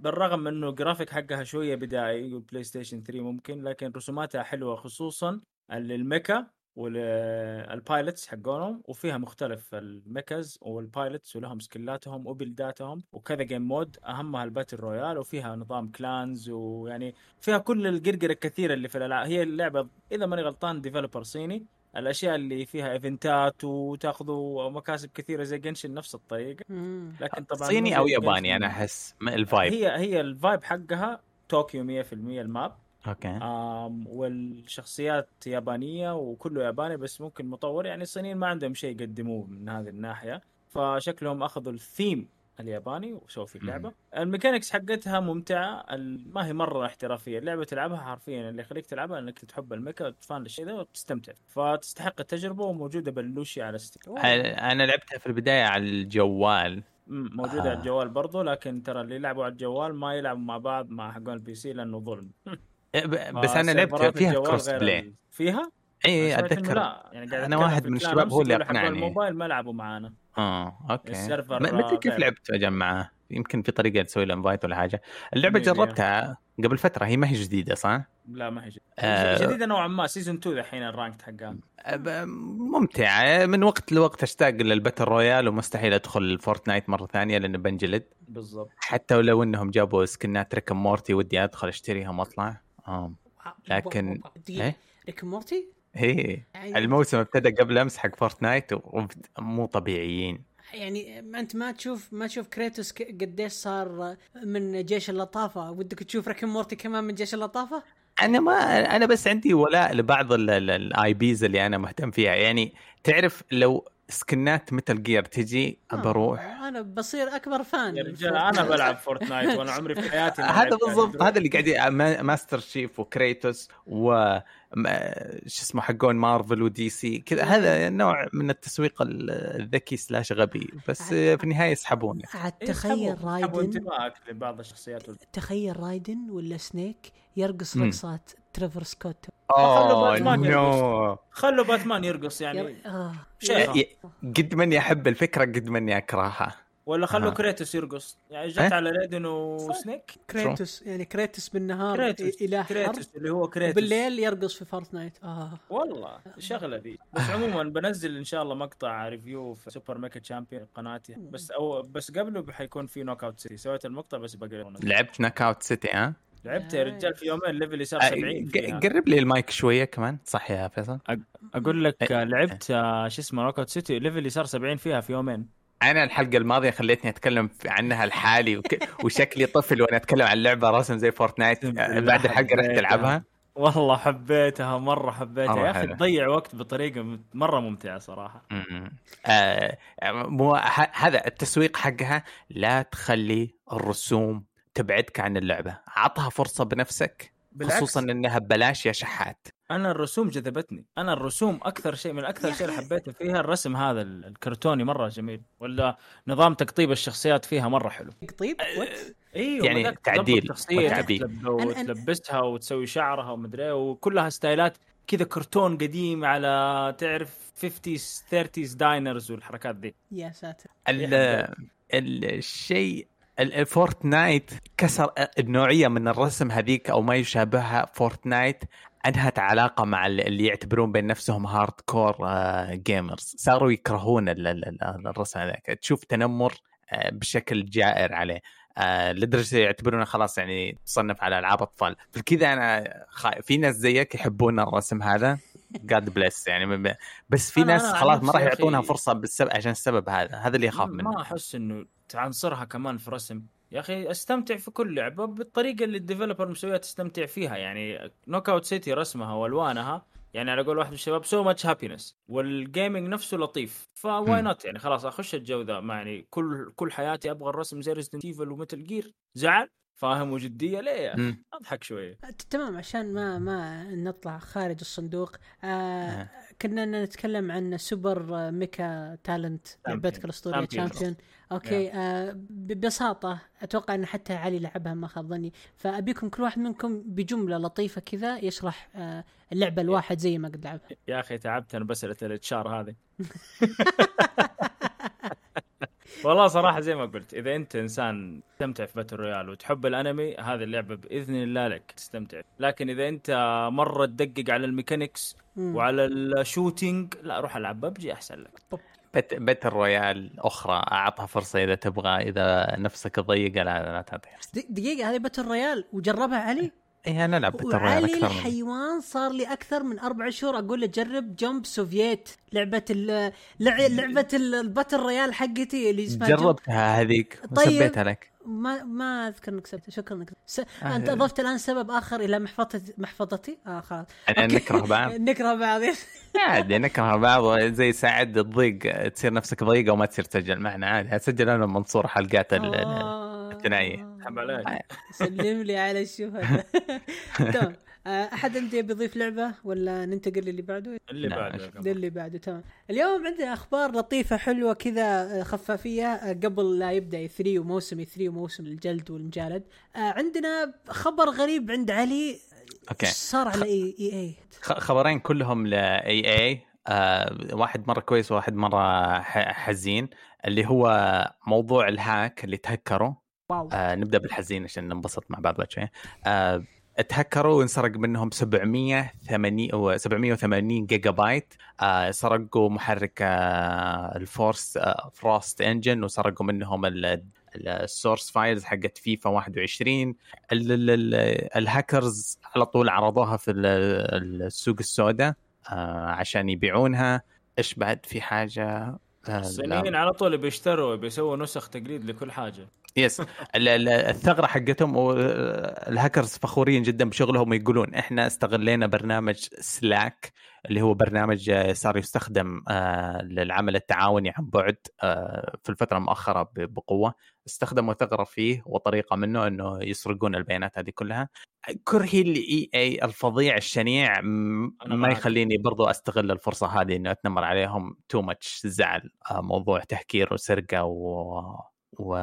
بالرغم من إنه الجرافيك حقها شوية بدائي وال PlayStation 3 ممكن لكن رسوماتها حلوة خصوصا لل mecha وال pilots حقونهم وفيها مختلف ال mechas وال pilots ولهم سكلاتهم وبلداتهم وكذا game mode أهمها ال battle royale وفيها نظام clans ويعني فيها كل القرقرة الكثيرة اللي في الألعاب. هي اللعبة إذا ماني غلطان developer صيني. الأشياء اللي فيها ايفنتات وتاخذوا مكاسب كثيرة زي Genshin نفس الطريقة. لكن طبعا صيني أو ياباني. أنا أحس ال vibe هي هي ال vibe حقها طوكيو 100% ال map. أوكي. آم والشخصيات يابانية وكله ياباني بس ممكن مطور. يعني الصينيين ما عندهم شيء يقدموه من هذه الناحية. فشكلهم أخذوا الثيم الياباني وسووا فيه اللعبه ال mechanics حقتها ممتعة. ما هي مرة احترافية. اللعبة تلعبها حرفيا. اللي يخليك تلعبها إنك تحب ال mecha و fan للشيء ذا وتستمتع. فتستحق التجربة وموجودة ببلوشي على Steam أنا لعبتها في البداية على الجوال. موجودة آه. على الجوال برضو لكن ترى اللي يلعبوا على الجوال ما يلعبوا مع بعض مع حقون ال PC لأنه ظلم. <laughs> بس أنا لعبت فيها cross-play فيها؟ اي إنه أتذكر لا يعني أتكلم واحد من الشباب هو اللي أقنعني. الموبايل ما لعبوا معانا آه أوكي ال server ما ما ادري كيف. لعبت اجمعه يمكن في طريقة تسوي له invite ولا حاجة اللعبة. جربتها قبل فترة هي ما هي جديدة صح؟ لا ما هي جديدة. آه. جديدة نوعا ما season 2 الحين ال ranked حقها أب- ممتعة من وقت لوقت أشتاق لل battle royale ومستحيل أدخل Fortnite مرة ثانية لأنه بنجلد بالضبط حتى ولو إنهم جابوا سكنات Rick Morty ودي أدخل اشتريهم وأطلع لكن- إيه؟ Rick Morty؟ يعني- الموسم ابتدى قبل أمس حق Fortnite ومو طبيعيين. يعني ما أنت ما تشوف ما تشوف Kratos قديش صار من جيش اللطافه ودك تشوف Rick Morty كمان من جيش اللطافه؟ أنا ما أنا بس عندي ولاء لبعض ال IPs اللي أنا مهتم فيها. يعني تعرف لو سكنات Metal Gear تجي بروح. آه، أنا بصير أكبر fan يا رجال أنا بلعب Fortnite وأنا عمري في حياتي ما <laughs> هذا لعبت بالضبط يعني. هذا اللي قاعد Master Chief و Kratos و ما- شو اسمه حقون Marvel و DC كذا هذا نوع من التسويق ال- الذكي slash غبي. بس في النهاية يسحبون. عاد إيه، تخيل Raiden انتباهك لبعض الشخصيات. تخيل Raiden ولا Snake يرقص. رقصات Travis Scott. خلوا اوه Batman no. خلوا باتمان يرقص يعني. آه. شيخ ي- قد مني احب الفكرة قد مني اكرهها ولا خلوا آه. Kratos يرقص. يعني جت إيه؟ على Raiden و Snake. Kratos يعني Kratos بالنهار Kratos. إله حرب. Kratos اللي هو كريتوس. وبالليل يرقص في Fortnite. آه. والله الشغله ذي بس عموما بنزل إن شاء الله مقطع review في Super Mecha Champions قناتي. بس أو بس قبله حيكون في Knockout City سويت المقطع بس بقى لعبت Knockout City ها؟ لعبت يا رجال في يومين level ي صار آه، 70 ق- فيها. قرب لي المايك شوية كمان صح يا فيصل أقول لك إيه. آه، لعبت آه، شو اسمه Knockout City level ي صار 70 فيها في يومين أنا الحلقة الماضية خليتني أتكلم عنها لحالي وك... وشكلي طفل وأنا أتكلم عن لعبة رسم زي Fortnite آه، بعد الحلقة رحت. ألعبها والله حبيتها مرة حبيتها يا أخي. تضيع وقت بطريقة مرة ممتعة صراحة. آه مو ه- هذا التسويق حقها لا تخلي الرسوم تبعدك عن اللعبة. عطها فرصة بنفسك بالعكس. خصوصا إنها ببلاش يا شحات. أنا الرسوم جذبتني. أنا الرسوم أكثر شيء من أكثر شيء اللي. حبيته فيها الرسم هذا ال- الكرتوني مرة جميل ولا نظام تقطيب الشخصيات فيها مرة حلو. طيب what؟ أيوه يعني تعديل أنا- وتلبسها وتسوي شعرها ومدري إيه، وكلها ستايلات كذا كرتون قديم على تعرف 50s 30s diners والحركات ذي. يا ساتر. الشيء ال- الفورتنايت كسر النوعية من الرسم هذيك أو ما يشابهها فورتنايت أنهت علاقة مع ال- اللي يعتبرون بين نفسهم hardcore gamers صاروا يكرهون ال- ال- ال- الرسم هذاك. تشوف تنمر آه، بشكل جائر عليه. آه، لدرجة يعتبرونه خلاص يعني تصنف على ألعاب أطفال. فكذا أنا خا... في ناس زيك يحبون الرسم هذا. god bless يعني بس في ناس خلاص ما راح يعطونها فرصة بالسبب عشان السبب هذا. هذا اللي يخاف منه. ما أحس إنه تعنصرها كمان في رسم. يا أخي أستمتع في كل لعبة بالطريقة اللي ال developer مسويها تستمتع فيها. يعني نوك اوت سيتي رسمها وألوانها يعني على قول واحد من الشباب so much happiness وال gaming نفسه لطيف. ف why not يعني خلاص أخش الجو ذا. ما يعني كل كل حياتي أبغى الرسم زي ريزدنت ايفل ومتل جير زعل؟ فاهم وجدية ليه يا أخي؟ مم. أضحك شوية. ت- تمام عشان ما ما نطلع خارج الصندوق. آه آه. كنا نتكلم عن سوبر ميكا تالنت لعبتك الاسطوريه. champion okay آه ببساطة أتوقع إن حتى علي لعبها ما خاب ظني. فأبيكم كل واحد منكم بجملة لطيفة كذا يشرح آه اللعبة الواحد زي ما قد لعبها يا أخي تعبت أنا بساله الإتشار هذه. <laughs> والله صراحة زي ما قلت إذا أنت إنسان تستمتع في باتل رويال وتحب الأنمي هذه اللعبة بإذن الله لك تستمتع. لكن إذا أنت مرة تدقق على ال mechanics. وعلى ال shooting لا روح ألعب ببجي أحسن لك. بت... باتل رويال أخرى أعطها فرصة إذا تبغى إذا نفسك ضيقه لا لا تعطيها دقيقة هذه باتل رويال وجربها علي؟ اي أنا العب باتل رويال أكثر من الحيوان صار لي أكثر من أربع شهور أقول له جرب جرب سوبر لعبة ال لع- لعبة ال- الباتل رويال حقتي اللي اسمها جربتها هذيك طيب. وسبيتها لك. ما ما أذكر إنك سبت شكرا إنك س... آه. أنت أضفت الآن سبب آخر إلى محفظتي محفظتي؟ آه خلاص. نكره بعض. <laughs> نكره بعض. عادي نكره بعض زي سعد تضيق تصير نفسك ضيقة وما تصير تسجل معنا عادي اسجل أنا منصور حلقات ال- ال- آه. عليك <laughs> سلم لي على الشهداء <laughs> تمام. آه، أحد عنده بيضيف لعبة ولا ننتقل للي بعده؟ اللي. بعده للي بعده تمام. اليوم عندنا أخبار لطيفة حلوة كذا آه، خفافية آه، قبل لا يبدأ 3 وموسم 3 وموسم الجلد والمجالد آه، عندنا خبر غريب عند علي. okay. صار على EA خ- خبرين كلهم ل EA آه واحد مرة كويس وواحد مرة حزين اللي هو موضوع ال hack اللي تهكروا. واو. آه نبدأ بالحزين عشان ننبسط مع بعض بعد شوي آه اتهكروا وانسرق منهم 780 و 780 جيجا بايت آه سرقوا محرك آه الفورس آه Frost engine وسرقوا منهم ال source files حقت فيفا 21 ال- ال- ال- الهاكرز على طول عرضوها في ال- السوق السوداء آه عشان يبيعونها. إيش بعد؟ في حاجة؟ آه،. الصينيين على طول بيشتروا بيسووا نسخ تقليد لكل حاجة. yes ال- ال- الثغرة حقتهم والهاكرز فخورين جدا بشغلهم يقولون إحنا استغلينا برنامج سلاك اللي هو برنامج آه، صار يستخدم آه، للعمل التعاوني عن بعد آه، في الفترة المؤخرة بقوة. استخدموا ثغرة فيه وطريقة منه إنه يسرقون البيانات هذه كلها. كرهي ال EA الفظيع الشنيع ما. يخليني برضو أستغل الفرصة هذه إنه أتنمر عليهم. too much زعل موضوع تهكير وسرقة و... و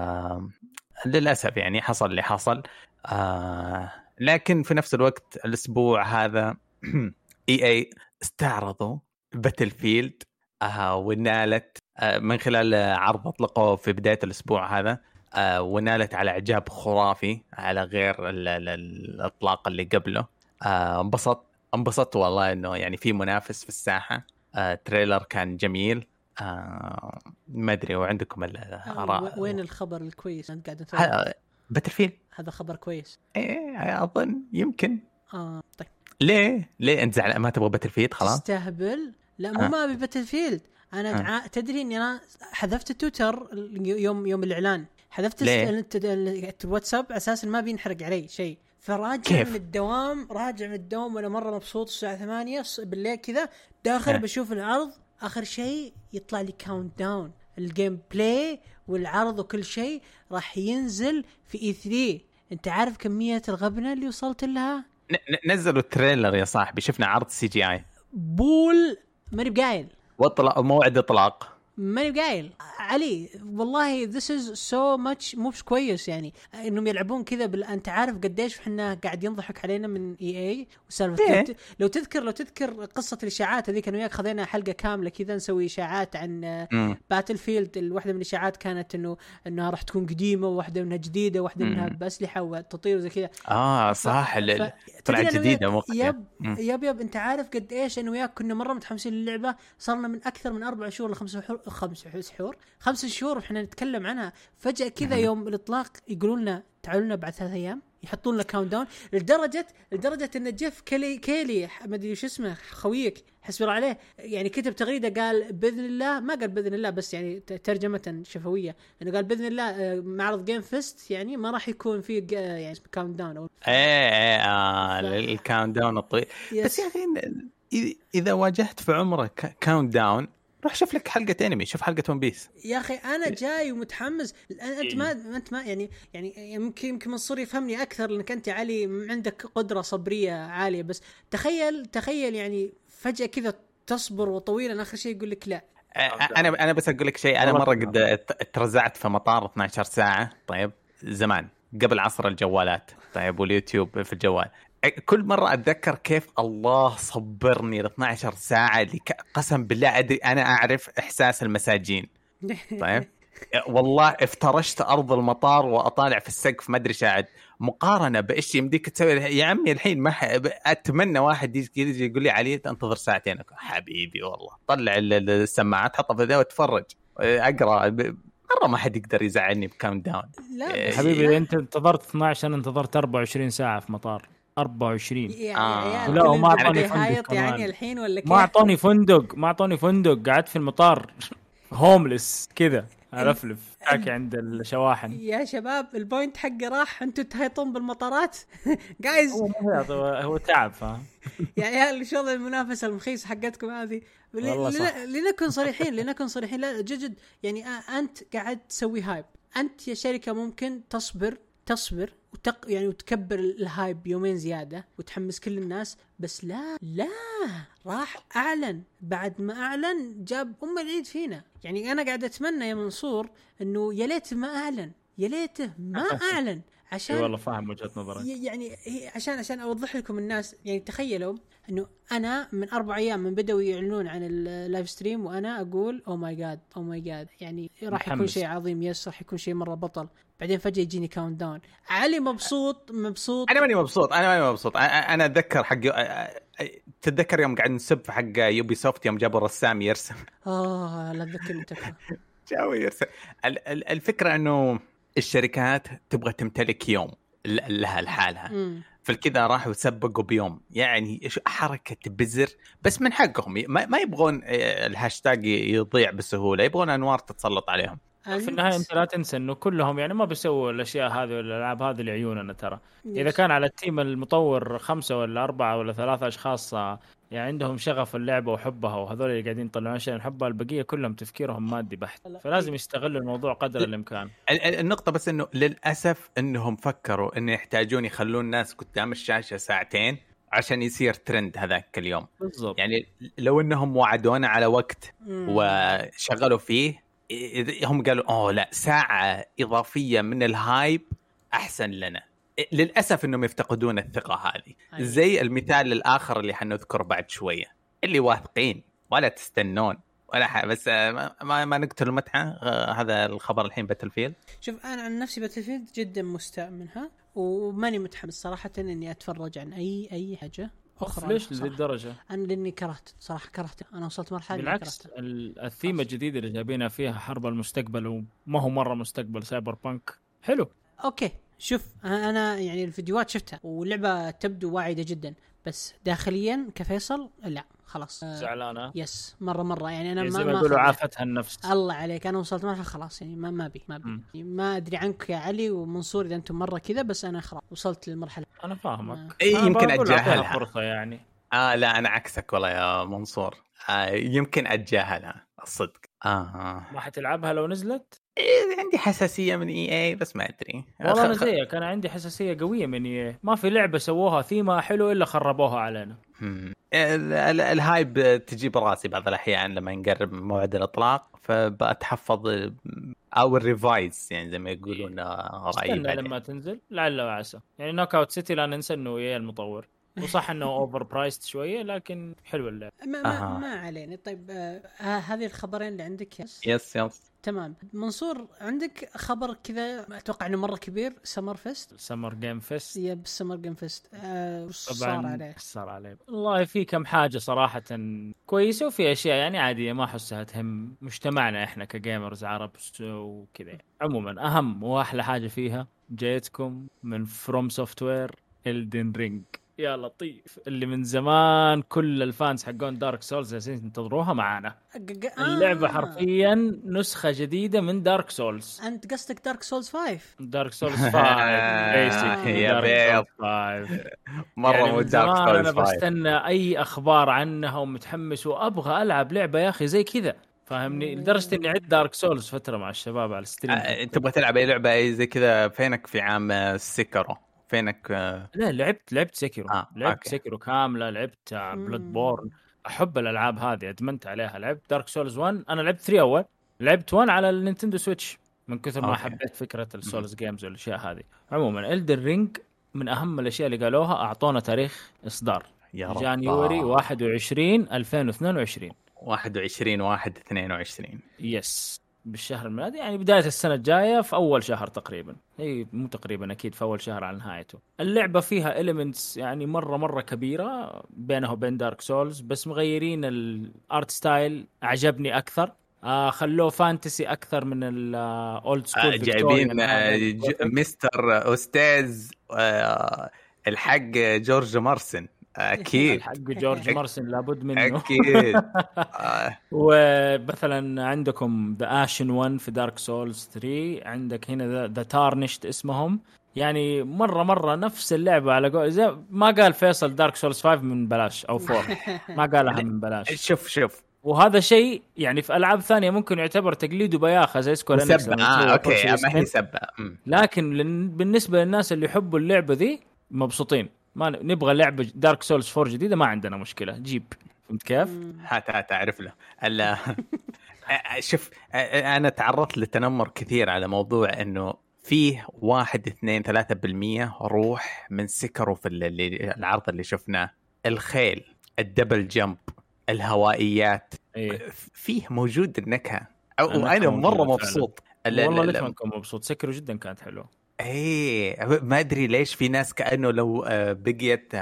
للأسف يعني حصل اللي حصل. آه لكن في نفس الوقت الأسبوع هذا <clears throat> EA استعرضوا باتل فيلد آه ونالت آه من خلال عرض اطلقوه في بداية الأسبوع هذا آه ونالت على إعجاب خرافي على غير ال- ال- الإطلاق اللي قبله. آه، انبسطت انبسطت والله إنه يعني في منافس في الساحة. آه trailer كان جميل. آه ما أدري وعندكم آه، الاراء وين الخبر الكويس؟ أنت قاعد باتل فيلد هذا خبر كويس. إيه أظن يمكن. آه طيب. ليه؟ ليه أنت زعلان ما تبغى باتل فيلد خلاص؟ تستهبل لا مو آه. ما أبي باتل فيلد أنا. تع... تدري إني أنا حذفت تويتر يوم يوم الإعلان حذفت الواتساب أساسا ما بينحرق علي شيء فراجع كيف؟ من الدوام راجع من الدوام وأنا مرة مبسوط الساعة 8 ص- بالليل كذا داخل آه. بشوف العرض آخر شيء يطلع لي countdown ال gameplay والعرض وكل شيء راح ينزل في E3 أنت عارف كمية الغبنة اللي وصلت لها نزلوا ال trailer يا صاحبي شفنا عرض CGI. بول ماني بقايل. واطلق موعد إطلاق. ماني بقايل. علي والله this is so much مو كويس يعني. إنهم يلعبون كذا بال... أنت عارف قديش إحنا قاعد ينضحك علينا من EA وسالفة ليه؟ لو, ت... لو تذكر لو تذكر قصة الإشاعات هذيك أنا وياك خذينا حلقة كاملة كذا نسوي إشاعات عن مم. باتل فيلد الواحدة من الإشاعات كانت إنه إنها راح تكون قديمة وواحدة منها جديدة وواحدة منها. بأسلحة وتطير وزي كذا. آه صح. ال- ف- طلعت جديدة مو يب. يب يب انت عارف قد إيش أنا وياك كنا مرة متحمسين للعبة صارنا من أكثر من أربع شهور لخمس شهور خمس شهور خمس شهور وإحنا نتكلم عنها فجأة كذا. يوم الإطلاق يقولون لنا تعالوا لنا بعد ثلاث أيام يحطون لنا countdown لدرجة لدرجة إن جيف كيلي كيلي ما أدري وش اسمه خويك حسبي الله عليه يعني كتب تغريدة قال بإذن الله ما قال بإذن الله بس يعني ترجمة شفوية إنه قال بإذن الله آه، معرض Game Fest يعني ما راح يكون فيه ج- يعني countdown أو إيه إيه آه ف- ال countdown الطويل. بس يا أخي إذا واجهت في عمرك countdown روح شوف لك حلقة انمي شوف حلقة One Piece يا أخي أنا جاي ومتحمس. أنت ما أنت ما يعني يعني يمكن يمكن منصور يفهمني أكثر لأنك أنت علي عندك قدرة صبرية عالية بس تخيل تخيل يعني فجأة كذا تصبر وطويلا آخر شيء يقول لك لا. أنا أنا بس أقول لك شيء أنا مرة قد ترزعت في مطار 12 ساعة طيب زمان قبل عصر الجوالات طيب واليوتيوب في الجوال. كل مرة أتذكر كيف الله صبرني ل 12 ساعة اللي قسم بالله أدري أنا أعرف إحساس المساجين. طيب؟ <laughs> والله افترشت أرض المطار وأطالع في السقف ما أدري شاهد مقارنة بإيش يمديك تسوي؟ يا عمي الحين ما ح... أتمنى واحد يجي يقول لي علي انتظر ساعتين. حبيبي والله طلع ال- ال- السماعات حطها في ذا واتفرج. أقرأ ب- مرة ما حد يقدر يزعلني ب countdown لا إيه، حبيبي. أنت انتظرت 12 أنا انتظرت 24 ساعة في مطار. 24 يا آه. لا، وما البلد أعطوني فندق يعني. الحين ولا كيف؟ ما اعطوني فندق ما اعطوني فندق. قعدت في المطار homeless كذا الفلف حكي عند الشواحن. يا شباب ال point حقي راح. أنتم تهيطون بالمطارات؟ <laughs> guys هو تعب فاهم <laughs> يا عيال شو المنافسة المخيسه حقتكم هذه. لنكن صريحين لنكن صريحين. لا جد يعني أنت قاعد تسوي hype أنت يا شركة ممكن تصبر تصبر وتق يعني وتكبر ال hype يومين زيادة وتحمس كل الناس بس لا لا راح أعلن. بعد ما أعلن جاب أم العيد فينا. يعني أنا قاعد أتمنى يا منصور إنه يا ليت ما أعلن يا ليته ما <laughs> أعلن. عشان والله فاهم وجهة نظرك. يعني هي عشان عشان أوضح لكم الناس يعني تخيلوا إنه أنا من أربع أيام من بدأوا يعلنون عن ال live stream وأنا أقول oh my god oh my god يعني راح يكون. شيء عظيم yes راح يكون شيء مرة بطل. بعدين فجأة يجيني countdown علي مبسوط مبسوط. أنا ماني مبسوط أنا ماني مبسوط. أنا أتذكر حق تتذكر يوم قاعد نسب حق Ubisoft يوم جابوا رسام يرسم. آه لا تذكرني <laughs> جاوا يرسم. ال- ال- الفكرة إنه الشركات تبغى تمتلك يوم لها لحالها. فالكذا راحوا سبقوا بيوم. يعني حركة بزر. بس من حقهم ما, ما يبغون آه، الهاشتاج يضيع بسهولة. يبغون أنوار تتسلط عليهم. في النهاية أنت لا تنسى إنه كلهم يعني ما بيسووا الأشياء هذه والالعاب هذه لعيوننا ترى. إذا. كان على ال team المطور خمسة ولا أربعة ولا ثلاثة أشخاص يعني عندهم شغف اللعبة وحبها وهذول اللي قاعدين يطلعون أشياء نحبها البقية كلهم تفكيرهم مادي بحت. لا. فلازم يستغلوا الموضوع قدر الإمكان. ال- ال- النقطة بس إنه للأسف إنهم فكروا انه يحتاجون يخلون الناس قدام الشاشة ساعتين عشان يصير ترند هذاك اليوم. بالضبط. يعني لو إنهم وعدونا على وقت. وشغلوا فيه هم قالوا أوه لا ساعة إضافية من الهايب أحسن لنا. للأسف إنهم يفتقدون الثقة هذه. أيوة. زي المثال الآخر اللي حنذكره بعد شوية اللي واثقين ولا تستنون ولا ح... بس ما, ما, نقتل المتعة آه، هذا الخبر الحين Battlefield شوف أنا عن نفسي Battlefield جدا مستاء منها وماني متحمس صراحة إني أتفرج عن أي أي حاجة أخرى ليش الدرجة؟ أنا لأني كرهت صراحة كرهت أنا وصلت مرحلة بالعكس الثيمة الجديدة اللي جايبينها فيها حرب المستقبل وما هو مرة مستقبل cyberpunk. حلو. okay. شوف أنا يعني الفيديوهات شفتها واللعبة تبدو واعدة جدا بس داخليا كفيصل لا خلاص. آه، زعلانة. يس مرة مرة. يعني أنا يعني ما زي ما يقولوا عافتها النفس. الله عليك أنا وصلت مرحلة خلاص يعني ما ما أبي ما أبي. مم. يعني ما أدري عنك يا علي ومنصور إذا أنتم مرة كذا بس أنا خلاص وصلت للمرحلة. أنا فاهمك. إيه، أنا يمكن أتجاهلها. فرصة يعني. آه لا أنا عكسك والله يا منصور. آه يمكن اتجاهلها الصدق. آه. ما حتلعبها لو نزلت؟ إيه عندي حساسية من إي اي بس ما أدري. والله أنا زيك أنا عندي حساسية قوية من EA. ما في لعبة سووها ثيمة حلو إلا خربوها علينا. مم. ال- ال- ال hype تجيب راسي بعض الأحيان لما نقرب موعد الإطلاق فبتحفظ أو ال reviews يعني زي ما يقولون آه، رأيي استنى. لما تنزل. لعل وعسى. يعني Knockout City لا ننسى إنه EA المطور. وصح إنه <laughs> overpriced شوية لكن حلو اللعب. ما, ما, أها. ما علينا. طيب آه ه- هذه الخبرين اللي عندك yes؟ yes yes تمام. منصور عندك خبر كذا أتوقع إنه مرة كبير Summer Fest Summer Game Fest yep Summer Game Fest آه صار عليه؟ صار عليه. والله في كم حاجة صراحة كويسة وفي أشياء يعني عادية ما أحسها تهم مجتمعنا إحنا ك gamers عرب وكذا. عموما أهم وأحلى حاجة فيها جايتكم من FromSoftware Elden Ring يا لطيف. اللي من زمان كل ال fans حقون Dark Souls جالسين ينتظروها معانا. ق- اللعبة آه. حرفيا نسخة جديدة من Dark Souls أنت قصدك دارك سولز 5 دارك سولز 5 بيسك يا بيض. 5 <laughs> مرة يعني مو دارك أنا سولز 5 بستنى أي أخبار عنها ومتحمس وأبغى ألعب لعبة يا أخي زي كذا. فاهمني؟ لدرجة إني عدت دارك سولز فترة مع الشباب على الستريم. آه، تبغى تلعب أي لعبة أي زي كذا؟ فينك في عام آه، سيكرو فينك آه، لا لعبت لعبت سيكيرو آه، لعبت أوكي. سيكيرو كاملة لعبت بلاد مم. بورن أحب الألعاب هذه أدمنت عليها. لعبت دارك سولز 1 أنا لعبت 3 اول لعبت 1 على ال Nintendo Switch من كثر ما okay. حبيت فكرة ال Souls games والأشياء هذه. عموما Elden Ring من أهم الأشياء اللي قالوها أعطونا تاريخ إصدار. يا رب. January 21 2022 21 1 22 yes بالشهر الميلادي يعني بداية السنة الجاية في أول شهر تقريبا. هي مو تقريبا أكيد في أول شهر على نهايته. اللعبة فيها elements يعني مرة مرة كبيرة بينها وبين Dark Souls بس مغيرين ال art style أعجبني أكثر. آه خلوه fantasy أكثر من ال old آه، school جايبين آه، مستر أستاذ آه، الحق جورج مارتن. أكيد. حق جورج مارتن لابد منه. أكيد. <laughs> آه، ومثلا عندكم the Ashen One في Dark Souls 3 عندك هنا the Tarnished اسمهم. يعني مرة مرة نفس اللعبة على قول زي ما قال فيصل Dark Souls 5 من بلاش أو 4 <laughs> ما قالها من بلاش. <laughs> شوف شوف. وهذا شيء يعني في ألعاب ثانية ممكن يعتبر تقليد وبياخة زي Square Enix سبة آه تسوي okay ما هي. سبة. لكن لن- بالنسبة للناس اللي يحبوا اللعبة ذي مبسوطين. ما نبغى لعبة Dark Souls 4 جديدة ما عندنا مشكلة. جيب. فهمت كيف؟ هات هات اعرف له. ال- <laughs> شوف أنا تعرضت لتنمر كثير على موضوع إنه فيه واحد اثنين ثلاثة بالمية روح من Sekiro في ال- اللي العرض اللي شفناه. الخيل ال double jump الهوائيات. إيه. فيه موجود النكهة. وأنا مرة. مبسوط. ال- ال- والله ال- ليش ما نكون مبسوط؟ Sekiro جدا كانت حلوة. إيه ما أدري ليش في ناس كأنه لو آه، بقيت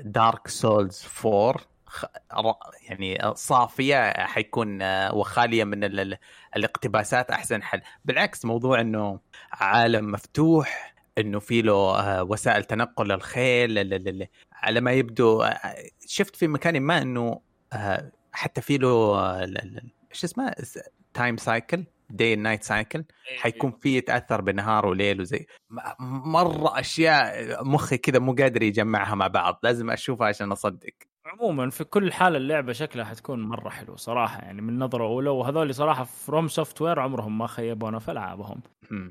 Dark Souls 4 خ- ر- يعني آه، صافية حيكون آه، وخالية من ال- ال- الاقتباسات أحسن حل. بالعكس موضوع إنه عالم مفتوح إنه في له وسائل تنقل للخيل ال- ال- ال- على ما يبدو شفت في مكان ما إنه حتى في له إيش اسمه time cycle day night cycle حيكون في يتأثر بنهار وليل وزي. مرة أشياء مخي كذا مو قادر يجمعها مع بعض لازم أشوفها عشان أصدق. عموما في كل حال اللعبة شكلها حتكون مرة حلوة صراحة يعني من نظرة أولى وهذول صراحة FromSoftware عمرهم ما خيبونا في ألعابهم.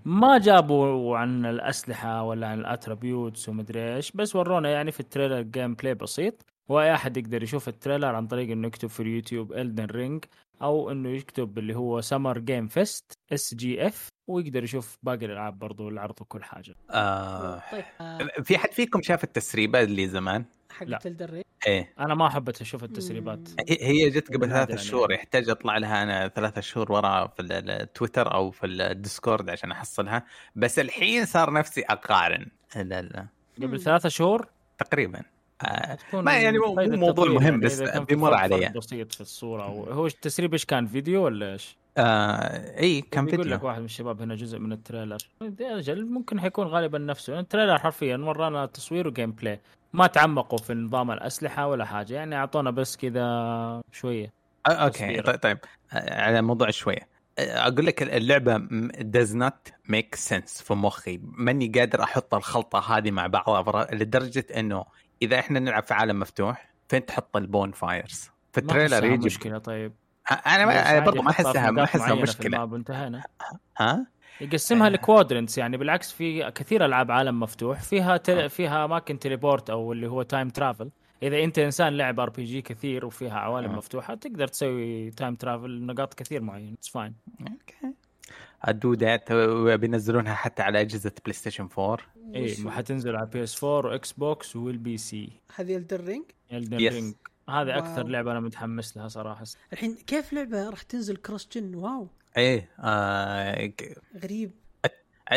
ما جابوا عن الأسلحة ولا عن ال attributes ومدري إيش بس ورونا يعني في ال trailer gameplay بسيط وأي أحد يقدر يشوف ال trailer عن طريق إنه يكتب في اليوتيوب Elden Ring أو إنه يكتب اللي هو Summer Game Fest SGF ويقدر يشوف باقي الألعاب برضو العرض وكل حاجة. آه. طيب آه، في حد فيكم شاف التسريبة اللي زمان؟ لا. حقت Elden Ring إيه. أنا ما حبيت أشوف التسريبات. هي- هي جت قبل ثلاثة شهور يعني. يحتاج أطلع لها أنا ثلاثة شهور ورا في ال- التويتر أو في ال Discord عشان أحصلها. بس الحين صار نفسي أقارن. لا لا. قبل ثلاثة شهور؟ تقريبا. ما يعني مو- موضوع مهم يعني بس بيمر علي. بسيط في الصورة هو التسريب إيش كان فيديو ولا إيش؟ آه إي كان يقول فيديو. لك واحد من الشباب هنا جزء من ال trailer. يا رجل ممكن حيكون غالبا نفسه. ال trailer حرفيا ورانا تصوير و gameplay ما تعمقوا في نظام الأسلحة ولا حاجة. يعني أعطونا بس كذا شوية آه، okay. طيب, طيب. على موضوع شوية. أقول لك اللعبة does not make sense في مخي. ماني قادر أحط الخلطة هذه مع بعضها لدرجة إنه إذا إحنا نلعب في عالم مفتوح فين تحط ال bonfires؟ في ال trailer يجي مشكلة طيب. أنا ما برضو ما احسها ما أحسها مشكلة. ال map وانتهينا. ها؟ يقسمها آه. ل quadrants يعني بالعكس في كثير ألعاب عالم مفتوح فيها تل... فيها أماكن teleport أو اللي هو time travel إذا أنت إنسان لعب RPG كثير وفيها عوالم آه. مفتوحة تقدر تسوي time travel نقاط كثير معين it's fine okay. I do that بينزلونها حتى على أجهزة PlayStation 4 اي ما حتنزل على PS 4 و Xbox وال PC. هذه Elden Ring Elden Yes. Ring هذه أكثر wow. لعبة أنا متحمس لها صراحة. الحين كيف لعبة راح تنزل cross gen wow. إيه آه غريب.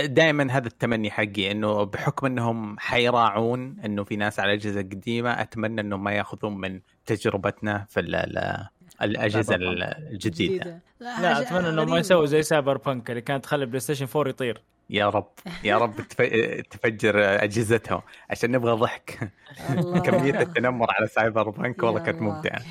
دائما هذا التمني حقي إنه بحكم إنهم حيراعون إنه في ناس على أجهزة قديمة أتمنى إنهم ما يأخذون من تجربتنا في ال- ال- الأجهزة الجديدة. لا أتمنى إنهم ما. يسووا زي Cyberpunk اللي كانت تخلي PlayStation 4 يطير. يا رب. يا رب تف- <laughs> تفجر أجهزتهم. عشان نبغى ضحك. <laughs> كمية التنمر على Cyberpunk والله كانت. ممتعة.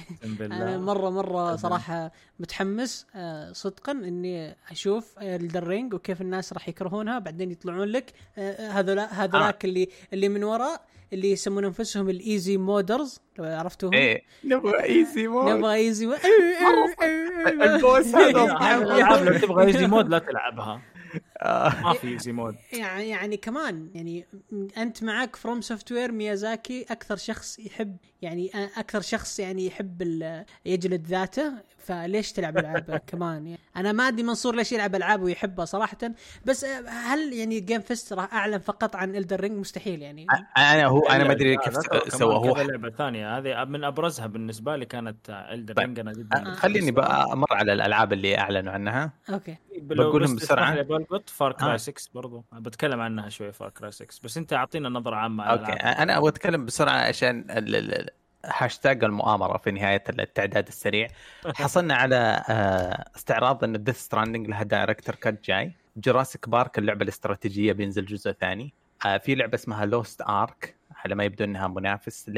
أنا مرة مرة صراحة متحمس آه، صدقا إني أشوف Elden Ring وكيف الناس راح يكرهونها بعدين يطلعون لك آه، هذولا هذولاك اللي اللي من وراء. اللي يسمون أنفسهم ال easy moders لو عرفتوهم. إيه. نبغى easy mode نبغى easy mode ال boss هذا <laughs> هذه الالعاب لو تبغى easy mode لا تلعبها. آه، ما في easy mode يعني يعني كمان يعني أنت معك FromSoftware ميازاكي أكثر شخص يحب يعني أكثر شخص يعني يحب ال- يجلد ذاته. فليش تلعب ألعاب <laughs> كمان؟ يعني أنا ما أدري منصور ليش يلعب ألعاب ويحبها صراحة بس آه، هل يعني Game Fest راح أعلن فقط عن Elden Ring مستحيل يعني. أنا هو أنا ما أدري كيف سوى هو لعبة ثانية. هذه من أبرزها بالنسبة لي كانت Elden طيب. Ring أنا جدا آه، خليني بقى أمر على الألعاب اللي أعلنوا عنها. okay. بقولهم بس بسرعة. تسمح لي بلقط Far Cry آه. 6 برضو. بتكلم عنها شوي Far Cry 6 بس أنت أعطينا نظرة عامة على okay. أنا أبغى أتكلم بسرعة عشان ال- ال- ال- هاشتاج المؤامرة في نهاية التعداد السريع. حصلنا على آه، استعراض إن Death Stranding لها director cut جاي. Jurassic Park اللعبة الاستراتيجية بينزل جزء ثاني. آه، في لعبة اسمها Lost Ark على ما يبدو إنها منافس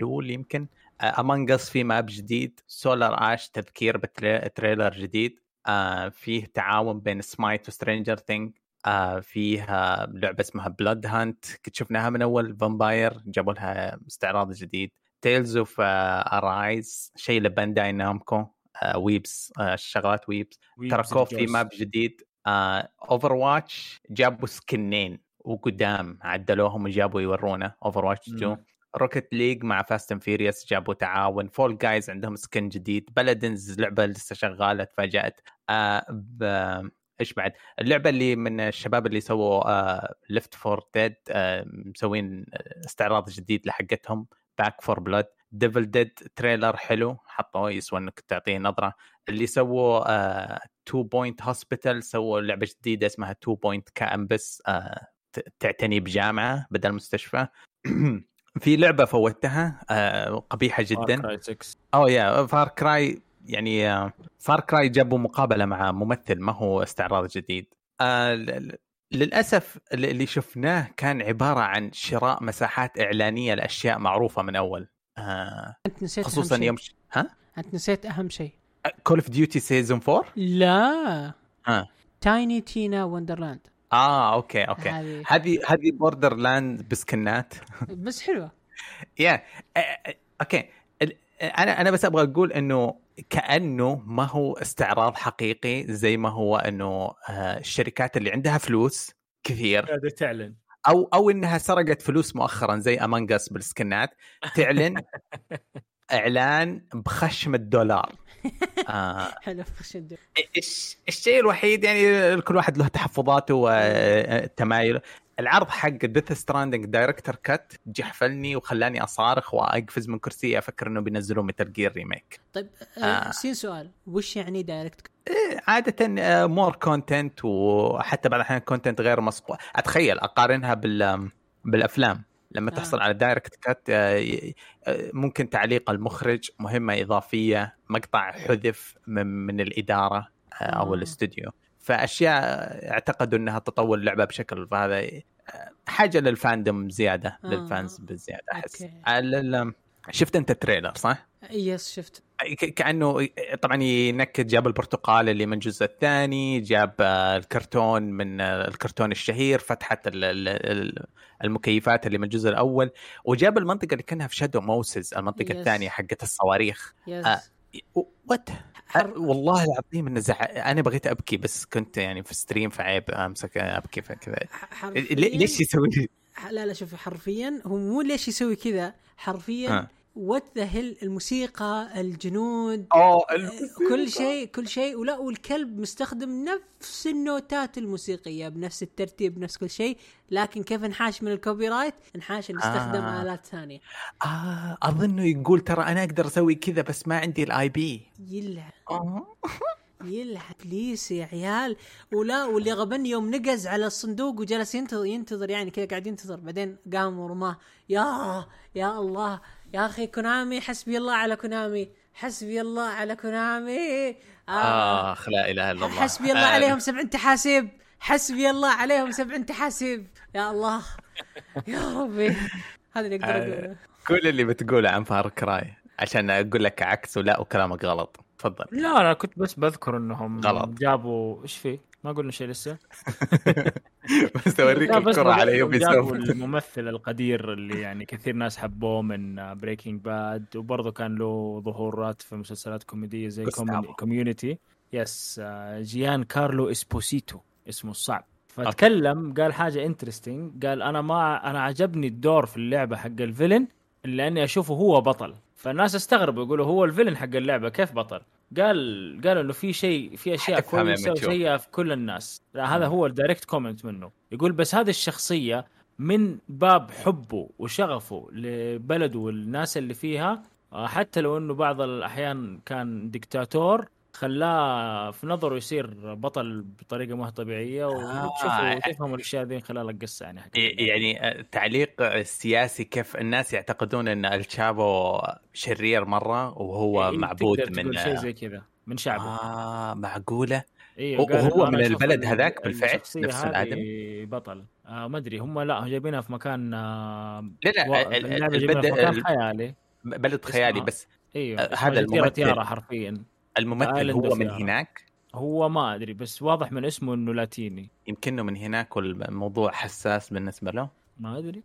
LoL يمكن. Among Us في map جديد Solar Ash تذكير ب trailer جديد. آه فيه تعاون بين Smite و Stranger Things آه فيها لعبة اسمها Bloodhunt كنت شفناها من أول. Vampire جابوا لها استعراض جديد. Tales of Arise شيء ل Bandai Namco آه weebs آه شغلات weebs تركوه في map جديد Overwatch جابوا سكنين وقدام عدلوهم وجابوا يورونا Overwatch 2 Rocket League مع Fast and Furious جابوا تعاون. Fall Guys عندهم سكن جديد. Paladins لعبة لسه شغالة تفاجأت. آه ب... إيش بعد؟ اللعبة اللي من الشباب اللي سووا آه Left 4 Dead آه مسوين استعراض جديد لحقتهم. Back 4 Blood Evil Dead trailer حلو. حطوه يسوى إنك تعطيه نظرة. اللي سووا آه 2 Point Hospital سووا لعبة جديدة اسمها 2 Point Campus آه تعتني بجامعة بدل مستشفى. <clears throat> في لعبة فوتها آه قبيحة جدا. أو يا Far Cry يعني Far Cry جابوا مقابلة مع ممثل ما هو استعراض جديد. آه للأسف اللي شفناه كان عبارة عن شراء مساحات إعلانية لأشياء معروفة من أول. آه أنت نسيت خصوصا يوم ش... ها؟ أنت نسيت أهم شيء. Call of Duty season 4 لا. ها Tiny Tina Wonderland آه okay okay. هذه. هذه Borderlands بسكنات. بس حلوة. <laughs> yeah okay. أنا أنا بس أبغى أقول إنه كأنه ما هو استعراض حقيقي زي ما هو إنه الشركات اللي عندها فلوس كثير. قاعدة تعلن. أو أو إنها سرقت فلوس مؤخرا زي Among Us بالسكنات. تعلن <laughs> إعلان بخشم الدولار. آه. <laughs> حلو بخشم الدولار. الشيء الوحيد يعني كل واحد له تحفظاته وتمايل العرض حق Death Stranding Director's Cut جحفلني وخلاني أصارخ وأقفز من كرسي أفكر إنه بينزلوا Metal Gear remake طيب آه. سين سؤال وش يعني Director's عادة more content وحتى بعض الأحيان content غير مسبوق أتخيل أقارنها بال بالأفلام لما آه. تحصل على Director's Cut ممكن تعليق المخرج مهمة إضافية مقطع حذف من, من الإدارة أو آه. الاستوديو فأشياء اعتقدوا إنها تطور اللعبة بشكل فهذا حاجة لل fandom زيادة آه. لل fans بالزيادة أحس شفت أنت ال trailer صح؟ yes شفت كأنه طبعا ينكد جاب البرتقال اللي من الجزء الثاني جاب الكرتون من الكرتون الشهير فتحه المكيفات اللي من الجزء الأول وجاب المنطقة اللي كأنها في Shadow Moses المنطقة الثانية حقت الصواريخ yes. what. والله العظيم انه زع... أنا بغيت أبكي بس كنت يعني في stream فعيب أمسك أبكي فكذا حرفياً... ليش يسوي لا لا شوف حرفيا هو مو ليش يسوي كذا حرفيا آه. what the hell الموسيقى الجنود آه كل شيء كل شيء. ولا والكلب مستخدم نفس النوتات الموسيقية بنفس الترتيب بنفس كل شيء. لكن كيف انحاش من ال copyright انحاش انه استخدم آه. آلات ثانية. آه اظنه يقول ترى أنا أقدر أسوي كذا بس ما عندي ال IP يلعن آه. يلعن إبليس يا عيال. ولا واللي غبني يوم نقز على الصندوق وجلس ينتظر ينتظر يعني كذا قاعد ينتظر. بعدين قام ورماه. يا يا الله. يا أخي Konami حسبي الله على Konami. حسبي الله على Konami. آه. آخ لا إله إلا الله. حسبي الله عليهم سبع تحاسيب حسبي الله عليهم سبع تحاسيب يا الله. يا ربي. هذا اللي أقدر أقوله. كل اللي بتقوله عن Far Cry عشان أقول لك عكس ولا وكلامك غلط. تفضل. لا أنا كنت بس بذكر إنهم غلط. جابوا إيش فيه ما قلنا شيء لسه. <laughs> بس أوريك الكرة على Ubi الممثل القدير اللي يعني كثير ناس حبوه من Breaking Bad وبرضه كان له ظهورات في مسلسلات كوميدية زي Community yes جيان كارلو إسبوسيتو اسمه الصعب. فتكلم قال حاجة interesting قال أنا ما أنا عجبني الدور في اللعبة حق ال villain إلا إني أشوفه هو بطل. فالناس استغربوا يقولوا هو ال villain حق اللعبة كيف بطل؟ قال قال إنه في شيء في أشياء كويسة وسيئة في كل الناس. لا هذا هو ال direct comment منه. يقول بس هذه الشخصية من باب حبه وشغفه لبلده والناس اللي فيها حتى لو إنه بعض الأحيان كان ديكتاتور خلاه في نظره يصير بطل بطريقة ما طبيعية وتشوفوا آه. تفهموا الأشياء ذي خلال القصة يعني يعني تعليق سياسي كيف الناس يعتقدون إن الشابو شرير مرة وهو إيه معبود من شيء زي كذا من شعبه آه معقولة أيوه هو- قال هو إنه من البلد ال- هذاك بالفعل؟ نفس الآدمي؟ بطل آه ما أدري هم لا جايبينها في مكان آه لا لا و- ال- ال- اللعبة جايبينها في البد- مكان ال- خيالي بلد خيالي بس أيوه آه، هذا الممثل. حرفيا الممثل هو من. هناك؟ هو ما أدري بس واضح من اسمه إنه لاتيني. يمكنه من هناك والموضوع حساس بالنسبة له؟ ما أدري.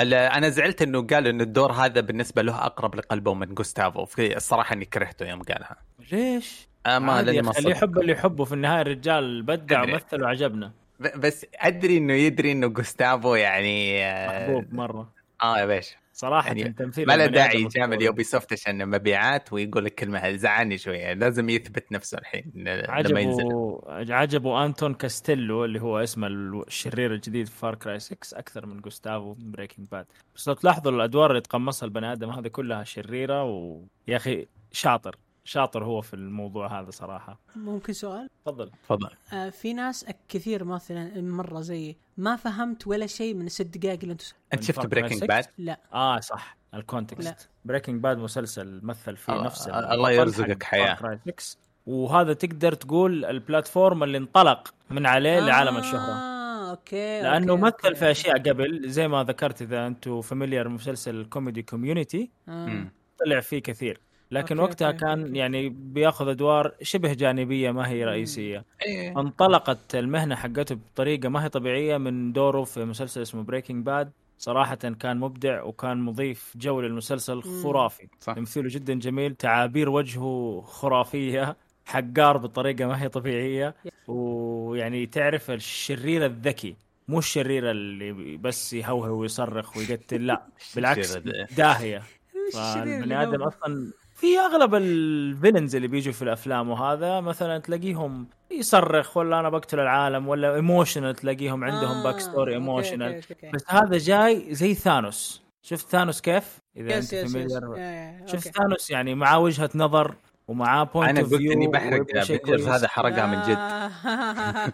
أنا زعلت إنه قال انه الدور هذا بالنسبة له أقرب لقلبه من جوستافو في الصراحة إني كرهته يوم قالها. ليش؟ آه ما اللي. يحب اللي يحبه. في النهاية الرجال بدع. ومثل وعجبنا. بس أدري إنه يدري إنه جوستافو يعني آه، محبوب مرة. آه يا باشا. صراحة يعني تمثيل ما له داعي. يجامل Ubisoft عشان مبيعات ويقول الكلمة هذه زعلني شوية. لازم يثبت نفسه الحين لما ينزل. عجبه عجبه أنتون كاستيلو اللي هو اسمه الشرير الجديد في Far Cry 6 أكثر من جوستافو من Breaking Bad بس لو تلاحظوا الأدوار اللي تقمصها البني آدم هذه كلها شريرة ويا أخي شاطر. شاطر هو في الموضوع هذا صراحة. ممكن سؤال؟ تفضل. تفضل. آه في ناس كثير مثلا مرة زيي ما فهمت ولا شيء من الست دقائق اللي أنتم انت من شفت Breaking 6? Bad لا. آه صح. ال context. Breaking Bad مسلسل مثل فيه الله- نفس الله البطل يرزقك 6 وهذا تقدر تقول ال platform اللي انطلق من عليه لعالم الشهرة. آه okay لأنه okay، مثل okay. في أشياء قبل زي ما ذكرت إذا أنتم familiar مسلسل كوميدي Community آه. طلع فيه كثير. لكن okay، وقتها okay، كان. يعني بياخذ أدوار شبه جانبية ما هي رئيسية. إيه. انطلقت المهنة حقته بطريقة ما هي طبيعية من دوره في مسلسل اسمه Breaking Bad صراحة كان مبدع وكان مضيف جو للمسلسل خرافي. صح. تمثيله جدا جميل تعابير وجهه خرافية حقار بطريقة ما هي طبيعية. ويعني تعرف الشرير الذكي مو الشرير اللي بس يهوهو ويصرخ ويقتل لا <laughs> بالعكس داهية. <laughs> فالبني آدم هو- أصلا في أغلب ال villains اللي بيجوا في الأفلام وهذا مثلا تلاقيهم يصرخ ولا أنا بقتل العالم ولا emotional تلاقيهم عندهم آه، backstory emotional. بس هذا جاي زي ثانوس. شفت ثانوس كيف؟ إذا yes أنت yes yes شفت. ثانوس يعني معاه وجهة نظر ومعاه point أنا قلت إني بحرق Avengers هذا حرقها من جد. آه.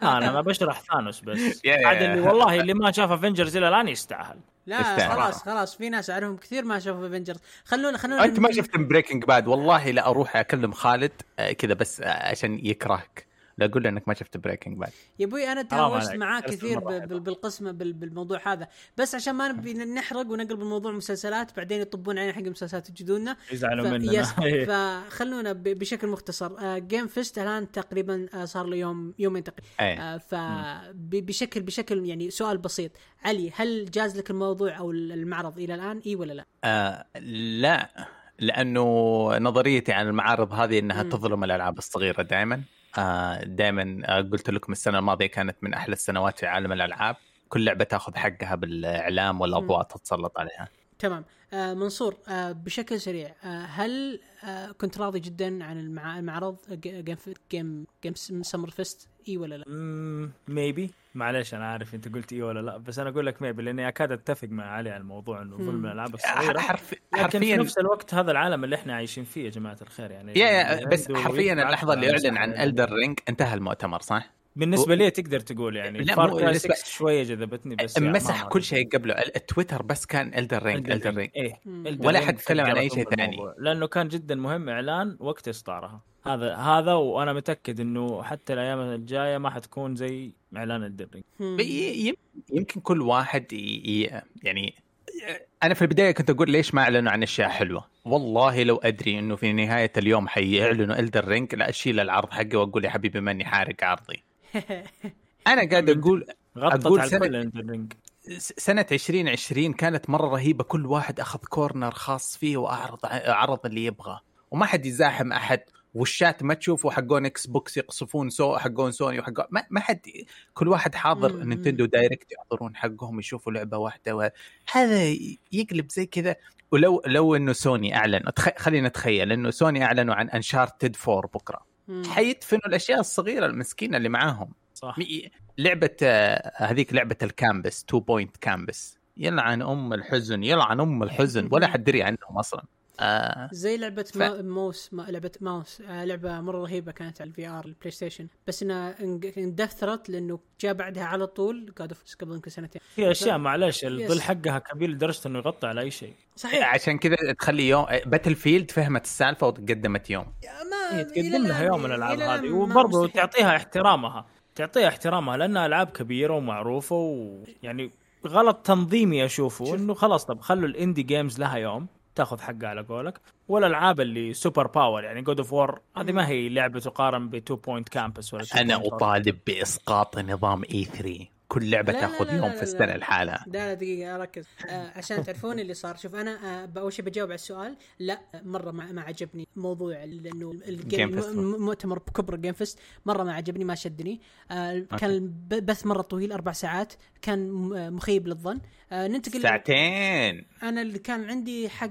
<laughs> أنا بشرح ثانوس بس. <laughs> عاد اللي والله اللي ما شاف Avengers إلى الآن يستاهل. لا يستاهل. خلاص خلاص في ناس اعرفهم كثير ما شافوا Avengers خلونا خلونا أنت ما شفت Breaking Bad والله لا أروح أكلم خالد آه، كذا بس آه، عشان يكرهك. لا أقول له إنك ما شفت Breaking Bad يا أبوي أنا حرام تهاوشت. معاه كثير بالقسمة بال- بالموضوع هذا. بس عشان ما نبي نحرق ونقلب الموضوع مسلسلات بعدين يطبون علينا حق المسلسلات يجدوننا يزعلوا ف... مننا. yes <laughs> فخلونا ب... بشكل مختصر. آه Game Fest الآن تقريبا آه صار له يوم يومين تقريبا. إيه. آه فبشكل بشكل يعني سؤال بسيط. علي هل جاز لك الموضوع أو المعرض إلى الآن؟ إي ولا لا؟ آه لا. لأنه نظريتي عن المعارض هذه إنها مم. تظلم الألعاب الصغيرة دائما آه دائما آه قلت لكم السنة الماضية كانت من أحلى السنوات في عالم الألعاب. كل لعبة تاخذ حقها بالإعلام والأضواء تتسلط عليها. تمام. آه منصور آه بشكل سريع آه هل آه كنت راضي جدا عن المع... المعرض Game Game Game Summer Fest؟ اي ولا لا؟ maybe معلش أنا عارف أنت قلت إيه ولا لا بس أنا أقول لك maybe لأني أكاد أتفق مع علي على الموضوع إنه ظلم. الألعاب الصغيرة حرف لكن في حرفيا نفس الوقت هذا العالم اللي إحنا عايشين فيه يا جماعة الخير يعني يا يا بس حرفيا اللحظة اللي أعلن عن. Elden Ring انتهى المؤتمر صح؟ بالنسبة لي تقدر تقول يعني لا، Far مو Cry بالنسبة- 6 شوية جذبتني بس يعني مسح ما- كل شيء قبله ال- التويتر بس كان Elden Ring Elden. Ring. Elden ولا حد تكلم عن أي سجلت شيء ثاني. لأنه كان جدا مهم إعلان وقت اصدارها هذا هذا وأنا متأكد إنه حتى الأيام الجاية ما حتكون زي إعلان. ي- ي- يمكن كل واحد ي... ي... يعني أنا في البداية كنت أقول ليش ما إعلنوا عن أشياء حلوة والله لو أدري إنه في نهاية اليوم حيعلنوا Elden Ring لا أشيل العرض حقي وأقول يا حبيبي ماني حارق عرضي أنا قاعد أقول غطت أقول على سنة- سنة 2020 كانت مرة رهيبة كل واحد أخذ corner خاص فيه وأعرض عرض اللي يبغاه وما حد يزاحم أحد والشات ما تشوفوا حقون Xbox يقصفون سو حقون سوني وحقون ما, ما حد كل واحد حاضر. Nintendo Direct يحضرون حقهم يشوفوا لعبة واحدة و... هذا يقلب زي كذا ولو لو إنه سوني أعلن. خلينا نتخيل إنه سوني أعلنوا عن Uncharted 4 بكرة. حيدفنوا الأشياء الصغيرة المسكينة اللي معاهم. صح. لعبة آه، هذيك لعبة ال Campus 2 Point Campus. يلعن أم الحزن يلعن أم الحزن ولا حد دري عنهم أصلا. آه زي لعبة ف- ما Moss ما لعبة Moss آه لعبة مرة رهيبة كانت على ال VR ال PlayStation. بس انها انق- اندثرت لأنه جاء بعدها على طول God of قبل يمكن سنتين. في أشياء معلش yes. الظل حقها كبير لدرجه إنه يغطي على أي شيء. صحيح. عشان كذا تخلي يوم Battlefield فهمت السالفة وتقدمت يوم. ما هي إلى تقدم لها يوم من الألعاب هذه. وبرضه. تعطيها احترامها. تعطيها احترامها لأنها ألعاب كبيرة ومعروفة ويعني غلط تنظيمي أشوفه شوف. إنه خلاص طب خلوا ال indie games لها يوم. تاخذ حقها على قولك. والألعاب اللي super power يعني God of War هذه ما هي لعبة تقارن ب 2 Point Campus ولا 2 أنا. أطالب بإسقاط نظام اي 3 كل لعبة لا، تاخذ لا، يوم لا، في لا. السنة لحالها. لا لا دقيقة أركز. آه عشان تعرفون اللي صار. شوف أنا آه أول شيء بجاوب على السؤال. لا مرة ما, ما عجبني موضوع لأنه Game الجيم Festival. مؤتمر كبر جيم فيست مرة ما عجبني ما شدني. آه كان البث مرة طويل أربع ساعات. كان مخيب للظن. آه ننتقل ساعتين. أنا اللي كان عندي حق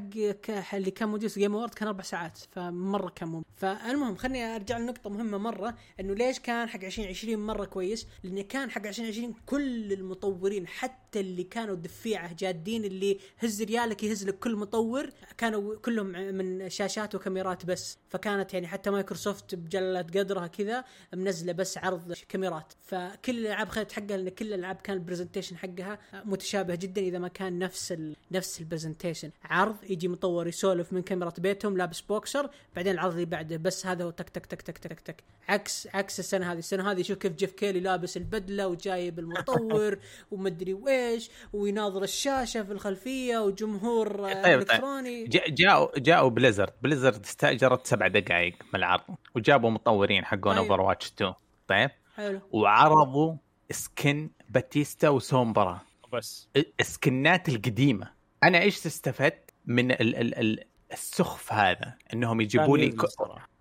اللي كان موجود في جيم وورد كان أربع ساعات فمرة كان مهم. فالمهم خليني أرجع لنقطة مهمة مرة إنه ليش كان حق 2020 مرة كويس؟ لأنه كان حق 2020 كل المطورين حتى اللي كانوا دفيعه جادين اللي هز ريالك يهز لك كل مطور كانوا كلهم من شاشات وكاميرات بس. فكانت يعني حتى مايكروسوفت بجلة قدرها كذا منزلة بس عرض كاميرات. فكل الألعاب خذت حقها لأن كل الألعاب كان ال presentation حقها متشابه جدا إذا ما كان نفس ال... نفس ال presentation عرض يجي مطور يسولف من كاميرا بيتهم لابس بوكسر بعدين العرض اللي بعده بس هذا هو تك تك تك تك تك تك. عكس عكس السنة هذه. السنة هذه شوف كيف جيف كيلي لابس البدلة وجايب المطور <laughs> ومدري ويش ويناظر الشاشة في الخلفية وجمهور آه، طيب، طيب. إلكتروني. جا- جاءوا جاءوا Blizzard. Blizzard استأجرت سبع دقائق من العرض وجابوا مطورين حقون طيب. Overwatch 2 طيب. حلو. وعرضوا skin باتيستا وسومبرا. بس. السكنات القديمة. أنا إيش استفدت من ال ال ال السخف هذا؟ إنهم يجيبوا لي ك...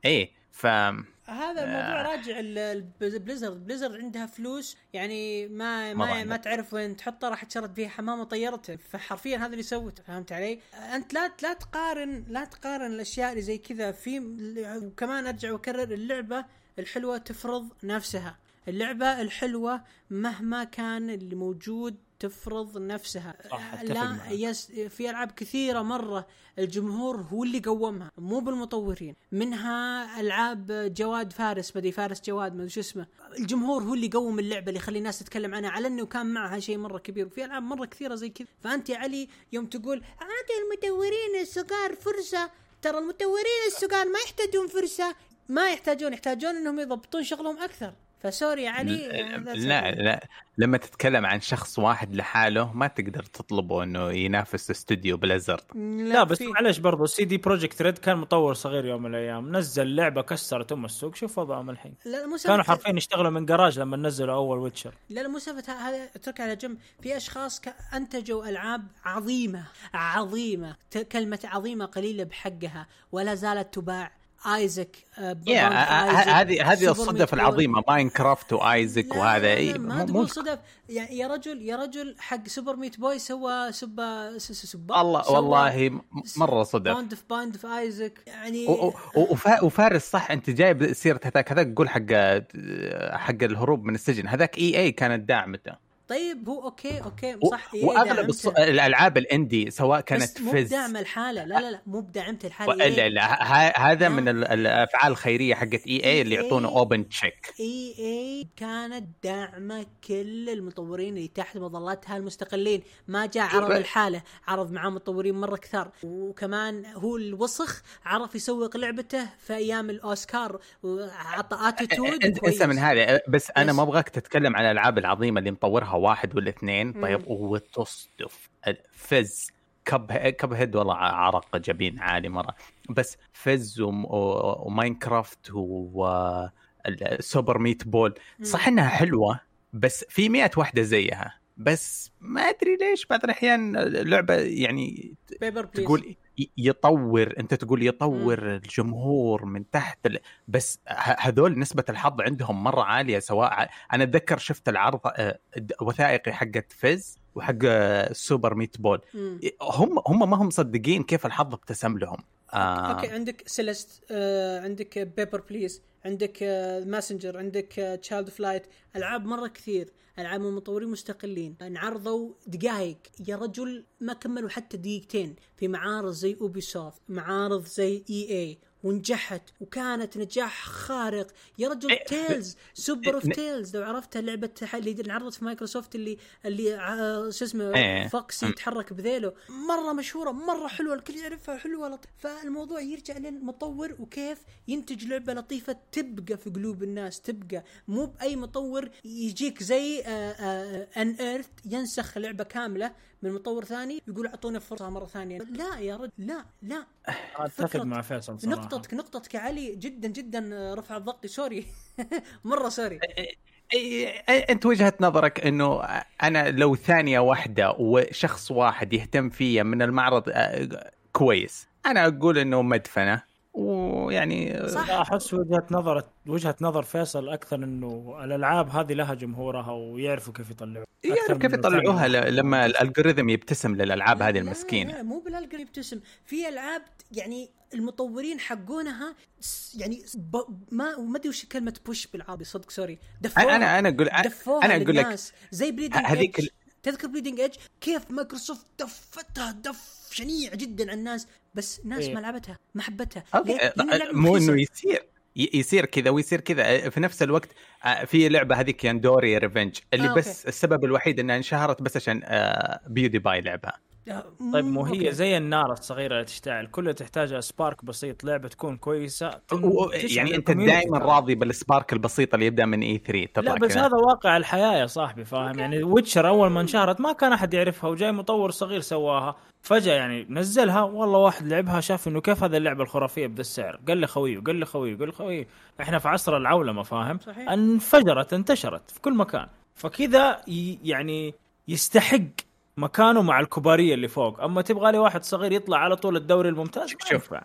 إيه ف هذا الموضوع راجع ال- Blizzard. عندها فلوس يعني ما ما. ما تعرف وين تحطها راح تشرد فيها حمام وطيرته. فحرفيا هذا اللي سوته فهمت علي؟ أنت لا لا تقارن لا تقارن الأشياء اللي زي كذا. في وكمان أرجع وأكرر اللعبة الحلوة تفرض نفسها. اللعبة الحلوة مهما كان اللي موجود تفرض نفسها. صح، لا معك. يس في ألعاب كثيرة مرة الجمهور هو اللي قومها مو بالمطورين. منها ألعاب جواد فارس بدي فارس جواد ما شو اسمه. الجمهور هو اللي قوم اللعبة اللي يخلي الناس تتكلم عنها على إنه كان معها شيء مرة كبير. وفي ألعاب مرة كثيرة زي كذا. فأنت يا علي يوم تقول اعطي المطورين الصغار فرصة. ترى المطورين الصغار ما يحتاجون فرصة. ما يحتاجون يحتاجون إنهم يضبطون شغلهم أكثر. ف sorry علي that's لا. لا لما تتكلم عن شخص واحد لحاله ما تقدر تطلبه إنه ينافس استوديو Blizzard. لا بس في- معلش برضو CD Projekt Red كان مطور صغير يوم من الأيام نزل لعبة كسرت أم السوق شوف وضعهم الحين. لا مو كانوا حرفيا يشتغلوا من جراج لما نزلوا أول Witcher لا لا مو هذا اتركها على جنب. في أشخاص أنتجوا ألعاب عظيمة عظيمة ت- كلمة عظيمة قليلة بحقها ولا زالت تباع. Isaac آه، يا Bound Isaac، هذه هذه الصدف. العظيمة Minecraft و Isaac لا، وهذا. اي ما مو- تقول صدف. يعني يا رجل يا رجل حق Super Meat Boy سوى سبا سبا الله والله مرة صدف. باوند في باوند في آيزك. يعني وفارس صح أنت جايب سيرة هذاك هذاك قول حق حق الهروب من السجن. هذاك EA كانت داعمته طيب هو أوكي أوكي و- صح إيه وأغلب الص... الألعاب ال indie سواء كانت بس مو بدعم الحالة لا لا لا مو بدعمت الحالة لا إيه؟ لا ه- هذا لا. من ال- الأفعال الخيرية حقت EA اللي يعطونه. open check EA كانت داعمة كل المطورين اللي تحت مظلتها المستقلين ما جاء عرض إيه. الحالة عرض معاه مطورين مرة كثار وكمان هو الوسخ عرف يسوق لعبته في أيام الأوسكار وعطى attitude انت. أنسى من هذا بس أنا ما أبغاك تتكلم عن الألعاب العظيمة اللي مطورها واحد ولا اثنين. طيب وتصدف. Fez. Cup Cuphead والله عرق جبين عالي مرة. بس Fez و Minecraft و Super Meat Boy. صح إنها حلوة بس في مئة واحدة زيها. بس ما أدري ليش بعض الأحيان لعبة يعني Papers Please تقول يطور أنت تقول يطور الجمهور من تحت ال... بس هذول نسبة الحظ عندهم مرة عالية سواء أنا أتذكر شفت العرض آه، وثائقي حقت Fez وحق آه، Super Meat Boy. هم هم ما هم مصدقين كيف الحظ ابتسم لهم. آه. أوكي عندك Celeste آه عندك Papers Please عندك آه Messenger عندك Child of Light ألعاب مرة كثير ألعاب من مطورين مستقلين. انعرضوا دقائق يا رجل ما كملوا حتى دقيقتين في معارض زي Ubisoft معارض زي EA ونجحت وكانت نجاح خارق. يا رجل إيه، Tales Super of ن- Tales لو عرفتها لعبه اللي انعرضت في مايكروسوفت اللي اللي ع- شو اسمه إيه. foxy أم. يتحرك بذيله. مرة مشهورة مرة حلوة الكل يعرفها حلوة لط... فالموضوع يرجع للمطور وكيف ينتج لعبة لطيفة تبقى في قلوب الناس تبقى. مو بأي مطور يجيك زي Unearthed ينسخ لعبة كاملة من مطور ثاني يقول أعطونا فرصة مرة ثانية. لا يا رجل لا لا. أتفق مع فيصل صراحة. نقطتك نقطتك علي جدا جدا رفع ضغطي sorry. <laughs> مرة sorry. أنت وجهة نظرك إنه أنا لو ثانية واحدة وشخص واحد يهتم فيا من المعرض آه، كويس. أنا أقول إنه مدفنة. ويعني صح. لا أحس وجهة نظر وجهة نظر فيصل أكثر إنه الألعاب هذه لها جمهورها ويعرفوا كيف يطلعوا أكثر يعرف كيف من يطلعوها لما ال algorithm يبتسم للألعاب هذه لا- المسكينة. لا مو بال algorithm يبتسم. في ألعاب يعني المطورين حقونها يعني ب... ما ما أدري وش كلمة push بالعربي صدق sorry دفوها أنا أنا أقول دفوها أنا أقول لك للناس. زي Bleeding هذيك تذكر Bleeding Edge كيف مايكروسوفت دفتها دف شنيع جدا على الناس. بس ناس إيه. ما لعبتها ما حبتها أوكي، اللعبة مو. إنه يصير يصير كذا ويصير كذا في نفس الوقت آه، في لعبة هذيك Yandere Revenge اللي آه، بس السبب الوحيد إنها انشهرت بس عشان آه، PewDiePie لعبها آه، طيب مو هي أوكي. زي النار الصغيرة اللي تشتعل كلها تحتاجها spark بسيط لعبة تكون كويسة يعني أنت دائما. راضي بال spark البسيط اللي يبدأ من E3 تطلع لا بس. هذا واقع الحياة يا صاحبي فاهم يعني Witcher أول ما انشهرت ما كان أحد يعرفها وجاي مطور صغير سواها فجأة يعني نزلها والله واحد لعبها شاف إنه كيف هذه اللعبة الخرافية بذا السعر قال لي خويه قال لي خويه قال لي خويه إحنا في عصر العولمة فاهم صحيح. انفجرت انتشرت في كل مكان فكذا يعني يستحق مكانه مع الكبارية اللي فوق أما تبغى لي واحد صغير يطلع على طول الدوري الممتاز شوف. ينفع.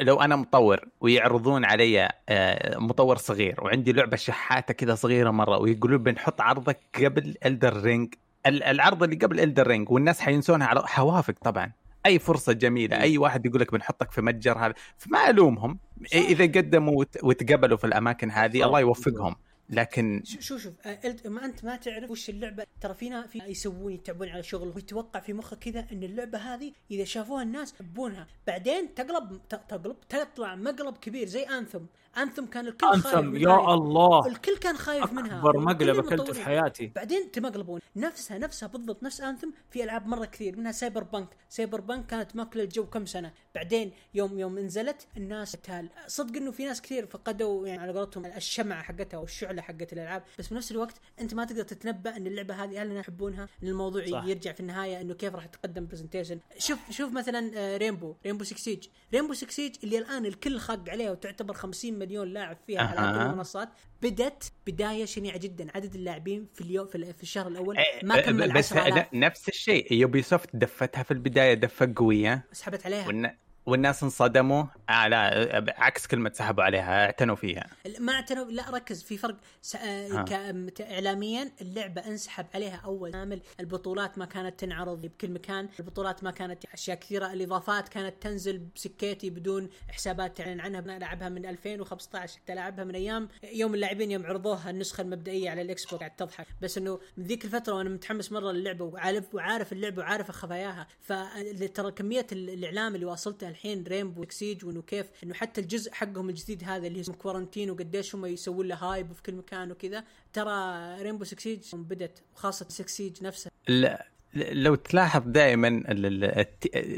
لو أنا مطور ويعرضون علي آه، مطور صغير وعندي لعبة شحاتة كذا صغيرة مرة ويقولون بنحط عرضك قبل Elden Ring العرض اللي قبل Elden Ring والناس حينسونها على حوافق طبعا أي فرصة جميلة أي واحد يقول لك بنحطك في متجر هذا فما ألومهم إذا قدموا وت- وتقبلوا في الأماكن هذه. الله يوفقهم لكن شو شو شوف آه، ما أنت ما تعرف وش اللعبة. ترى فينا في يسوون يتعبون على شغل ويتوقع في مخك كذا إن اللعبة هذه إذا شافوها الناس يحبونها. بعدين تقلب تقلب تطلع مقلب كبير زي Anthem Anthem كان الكل خايف Anthem منها. يا الله. الكل كان خايف منها. اكبر مقلب أكلته. في حياتي. بعدين تمقلبون. نفسها نفسها بالضبط نفس Anthem في ألعاب مرة كثير منها Cyberpunk. Cyberpunk كانت ماكلة الجو كم سنة. بعدين يوم يوم نزلت الناس تال صدق إنه في ناس كثير فقدوا يعني على قولتهم الشمعة حقتها أو الشعله حقت الألعاب. بس في نفس الوقت أنت ما تقدر تتنبأ إن اللعبة هذه هل يحبونها لأن الموضوع صح. يرجع في النهاية إنه كيف راح تقدم presentation شوف شوف مثلا Rainbow Rainbow 6 Siege Rainbow 6 Siege اللي الآن الكل خاق عليها وتعتبر 50 مليون لاعب فيها على أها. كل المنصات. بدت بداية شنيعة جدا. عدد اللاعبين في اليوم في, ال- في الشهر الأول إيه، ما كمل بس 10000 نفس الشيء. Ubisoft دفتها في البداية دفة قوية. سحبت عليها. والن... والناس انصدموا لا عكس كلمة سحبوا عليها اعتنوا فيها. ما اعتنوا لا ركز في فرق. س... آه. ك... اعلاميا اللعبة انسحب عليها أول. كامل البطولات ما كانت تنعرض بكل مكان. البطولات ما كانت أشياء كثيرة الإضافات كانت تنزل بسكيتي بدون حسابات تعلن عنها. أنا لعبها من 2015 حتى لعبها من أيام. يوم اللاعبين يوم عرضوها النسخة المبدئية على ال Xbox قاعد تضحك. بس إنه من ذيك الفترة وأنا متحمس مرة للعبة وعارف وعارف اللعبة وعارف خفاياها فترى كمية ال- الإعلام اللي واصلته الحين Rainbow Siege وانه كيف إنه حتى الجزء حقهم الجديد هذا اللي اسمه Quarantine وقديش هم يسوون له hype في كل مكان وكذا ترى Rainbow 6 Siege بدت وخاصة 6 Siege نفسها لا لو تلاحظ دائما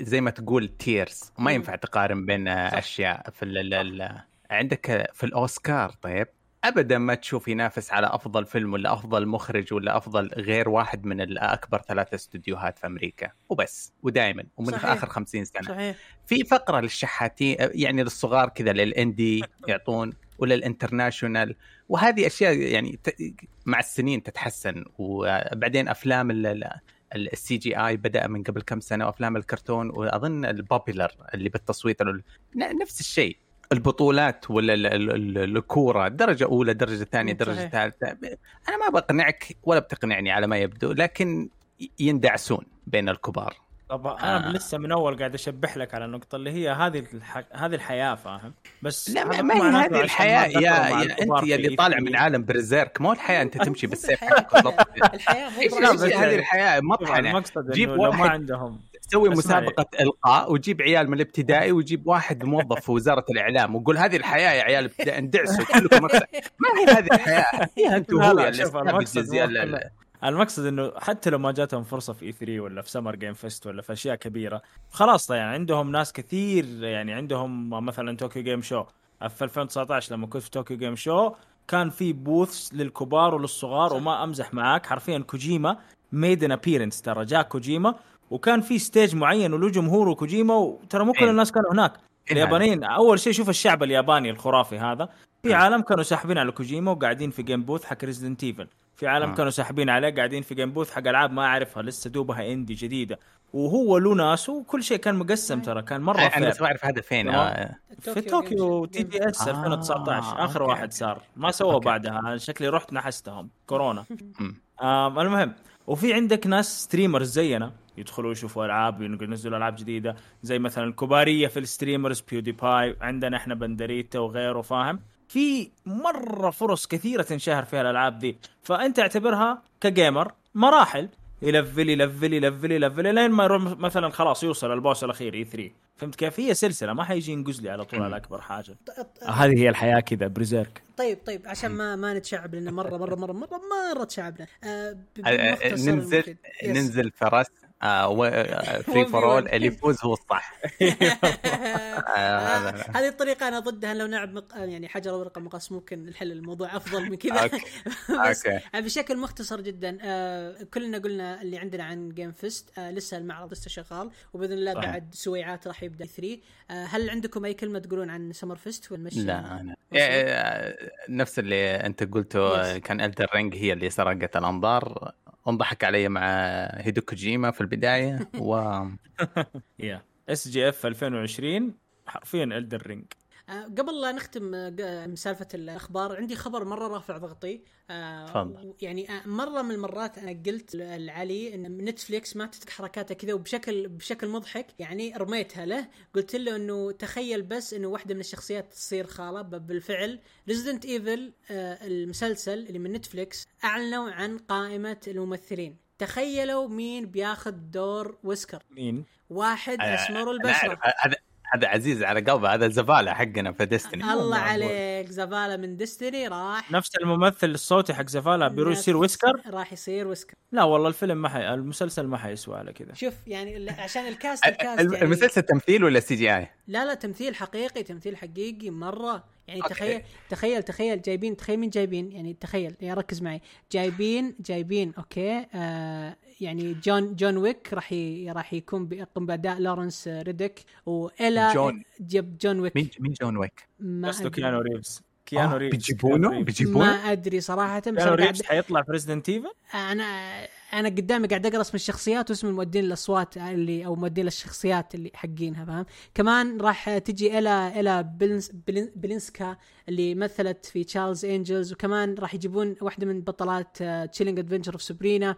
زي ما تقول tiers ما. ينفع تقارن بين صح. أشياء في ال عندك في الأوسكار طيب ابدا ما تشوف ينافس على أفضل فيلم ولا أفضل مخرج ولا أفضل غير واحد من الأكبر ثلاث استديوهات في أمريكا. وبس. ودائما ومن صحيح. آخر 50 سنة. صحيح. في فقرة للشحاتين يعني للصغار كذا لل indie يعطون ولا ال international. وهذه أشياء يعني مع السنين تتحسن. وبعدين أفلام ال CGI بدأ من قبل كم سنة وأفلام الكرتون وأظن ال popular اللي بالتصويت نفس الشيء. البطولات ولا ال- ال- ال- الكورة درجة أولى درجة ثانية درجة. ثالثة أنا ما بقنعك ولا بتقنعني على ما يبدو لكن يندعسون بين الكبار طب أنا آه. لسه من أول قاعد أشبح لك على النقطة اللي هي هذه الح... هذه الحياة فاهم بس لا ما مو هي هذه الحياة ما يا, يا أنت يا اللي طالع من E3. عالم Berserk مو الحياة أنت <laughs> تمشي بالسيف. الحياة هذه الحياة مطحنه جيب لو ما واحد- عندهم تسوي اسمعي. مسابقة إلقاء وجيب عيال من الابتدائي وجيب واحد موظف في وزارة الإعلام وقول هذه الحياة يا عيال ابتدائي اندعسوا كلكم. ما هي هذه الحياة هي أنتم لا، هو لا، اللي شوف، استهبل المقصد المقصد إنه حتى لو ما جاتهم فرصة في E3 ولا في Summer Game Fest ولا في أشياء كبيرة خلاص يعني عندهم ناس كثير يعني عندهم مثلا Tokyo Game Show في 2019 لما كنت في Tokyo Game Show كان في booths للكبار وللصغار. وما أمزح معاك حرفيا كوجيما made an appearance ترى جاء كوجيما وكان في stage معين وله جمهور وكوجيما وترى مو كل إيه. الناس كانوا هناك إيه اليابانيين أول شيء شوف الشعب الياباني الخرافي هذا في آه. عالم كانوا ساحبين على كوجيما وقاعدين في game booth حق Resident Evil في عالم آه. كانوا ساحبين عليه قاعدين في game booth حق ألعاب ما أعرفها لسه دوبها indie جديدة وهو له ناس وكل شيء كان مقسم ترى كان مرة أنا fair بس ما أعرف هذا فين تمام. آه. في طوكيو TGS آه، 2019 آخر أوكي. واحد صار ما سووا أوكي. بعدها أنا شكلي رحت نحستهم كورونا. <laughs> آم المهم وفي عندك ناس streamers زينا يدخلوا يشوفوا ألعاب ينزلوا ألعاب جديدة. زي مثلا الكبارية في ال streamers PewDiePie عندنا إحنا بندريتا وغيره فاهم؟ في مرة فرص كثيرة تنشهر فيها الالعاب دي. فأنت اعتبرها ك gamer مراحل. يلفل يلفل يلفل يلفل لين ما يروح مثلا خلاص يوصل ال boss الأخير E3 فهمت كيف؟ هي سلسلة ما حيجي ينقز لي على طول على أكبر حاجة. هذه هي الحياة كذا Berserk طيب طيب عشان ما ما نتشعب لنا مرة مرة مرة مرة مرة تشعبنا. آه آه، بمختصر ننزل. ننزل فرس. free for all اللي يفوز هو الصح <laughs> آه، هذه الطريقة أنا ضدها لو نلعب مق... يعني حجر ورقة مقص ممكن نحل الموضوع أفضل من كذا. <laughs> بس أوكي. بشكل مختصر جدا آه كلنا قلنا اللي عندنا عن Game Fest آه لسه المعرض لسه شغال وبإذن الله. بعد سويعات راح يبدأ E3 آه هل عندكم أي كلمة تقولون عن Summer Fest ونمشي لا أنا وصل؟ آه، نفس اللي أنت قلته. كان Elden Ring هي اللي سرقت الأنظار انضحك علي مع هيدو كوجيما في البداية و يا SGF 2020 حرفيا Elden Ring قبل لا نختم آه ق- سالفة الأخبار عندي خبر مرة رافع ضغطي. آه تفضل. يعني آه مرة من المرات أنا قلت لعلي إن Netflix ما تتك حركاتها كذا وبشكل بشكل مضحك يعني رميتها له. قلت له إنه تخيل بس إنه واحدة من الشخصيات تصير خال وبالفعل. Resident Evil آه المسلسل اللي من Netflix أعلنوا عن قائمة الممثلين. تخيلوا مين بياخذ دور Wesker. مين؟ واحد اسمر البشرة. هذا هذا عزيز على قلبه هذا الزباله حقنا في Destiny <laughs> الله عليك زبالة من Destiny راح. نفس الممثل الصوتي حق Zavala بيروح يصير Wesker؟ راح يصير Wesker لا والله الفيلم ما حي... المسلسل ما حيسوى على كذا. شوف يعني عشان ال cast <laughs> ال cast يعني المسلسل تمثيل ولا CGI؟ لا لا تمثيل حقيقي تمثيل حقيقي مرة. يعني أوكي. تخيل تخيل تخيل جايبين تخيل مين جايبين يعني تخيل يعني ركز معي جايبين جايبين أوكي آه يعني جون John Wick راح ي... راح يكون بيقوم بأداء لورنس ريدك وإلا جون. جاب John Wick مين مين John Wick؟ ما قصده أدري. كيانو ريفز كيانو آه، ريفز بيجيبونه. بيجيبونه ما أدري صراحة بس كيانو ريفز حيطلع في Resident Evil أنا أنا قدامي قاعد اقرا اسم الشخصيات واسم المؤدين الأصوات اللي أو مؤدين الشخصيات اللي حقينها فاهم؟ كمان راح تجي إيلا إيلا بلنس بلن بلينسكا اللي مثلت في Charlie's Angels وكمان راح يجيبون واحدة من بطلات Chilling Adventures of Sabrina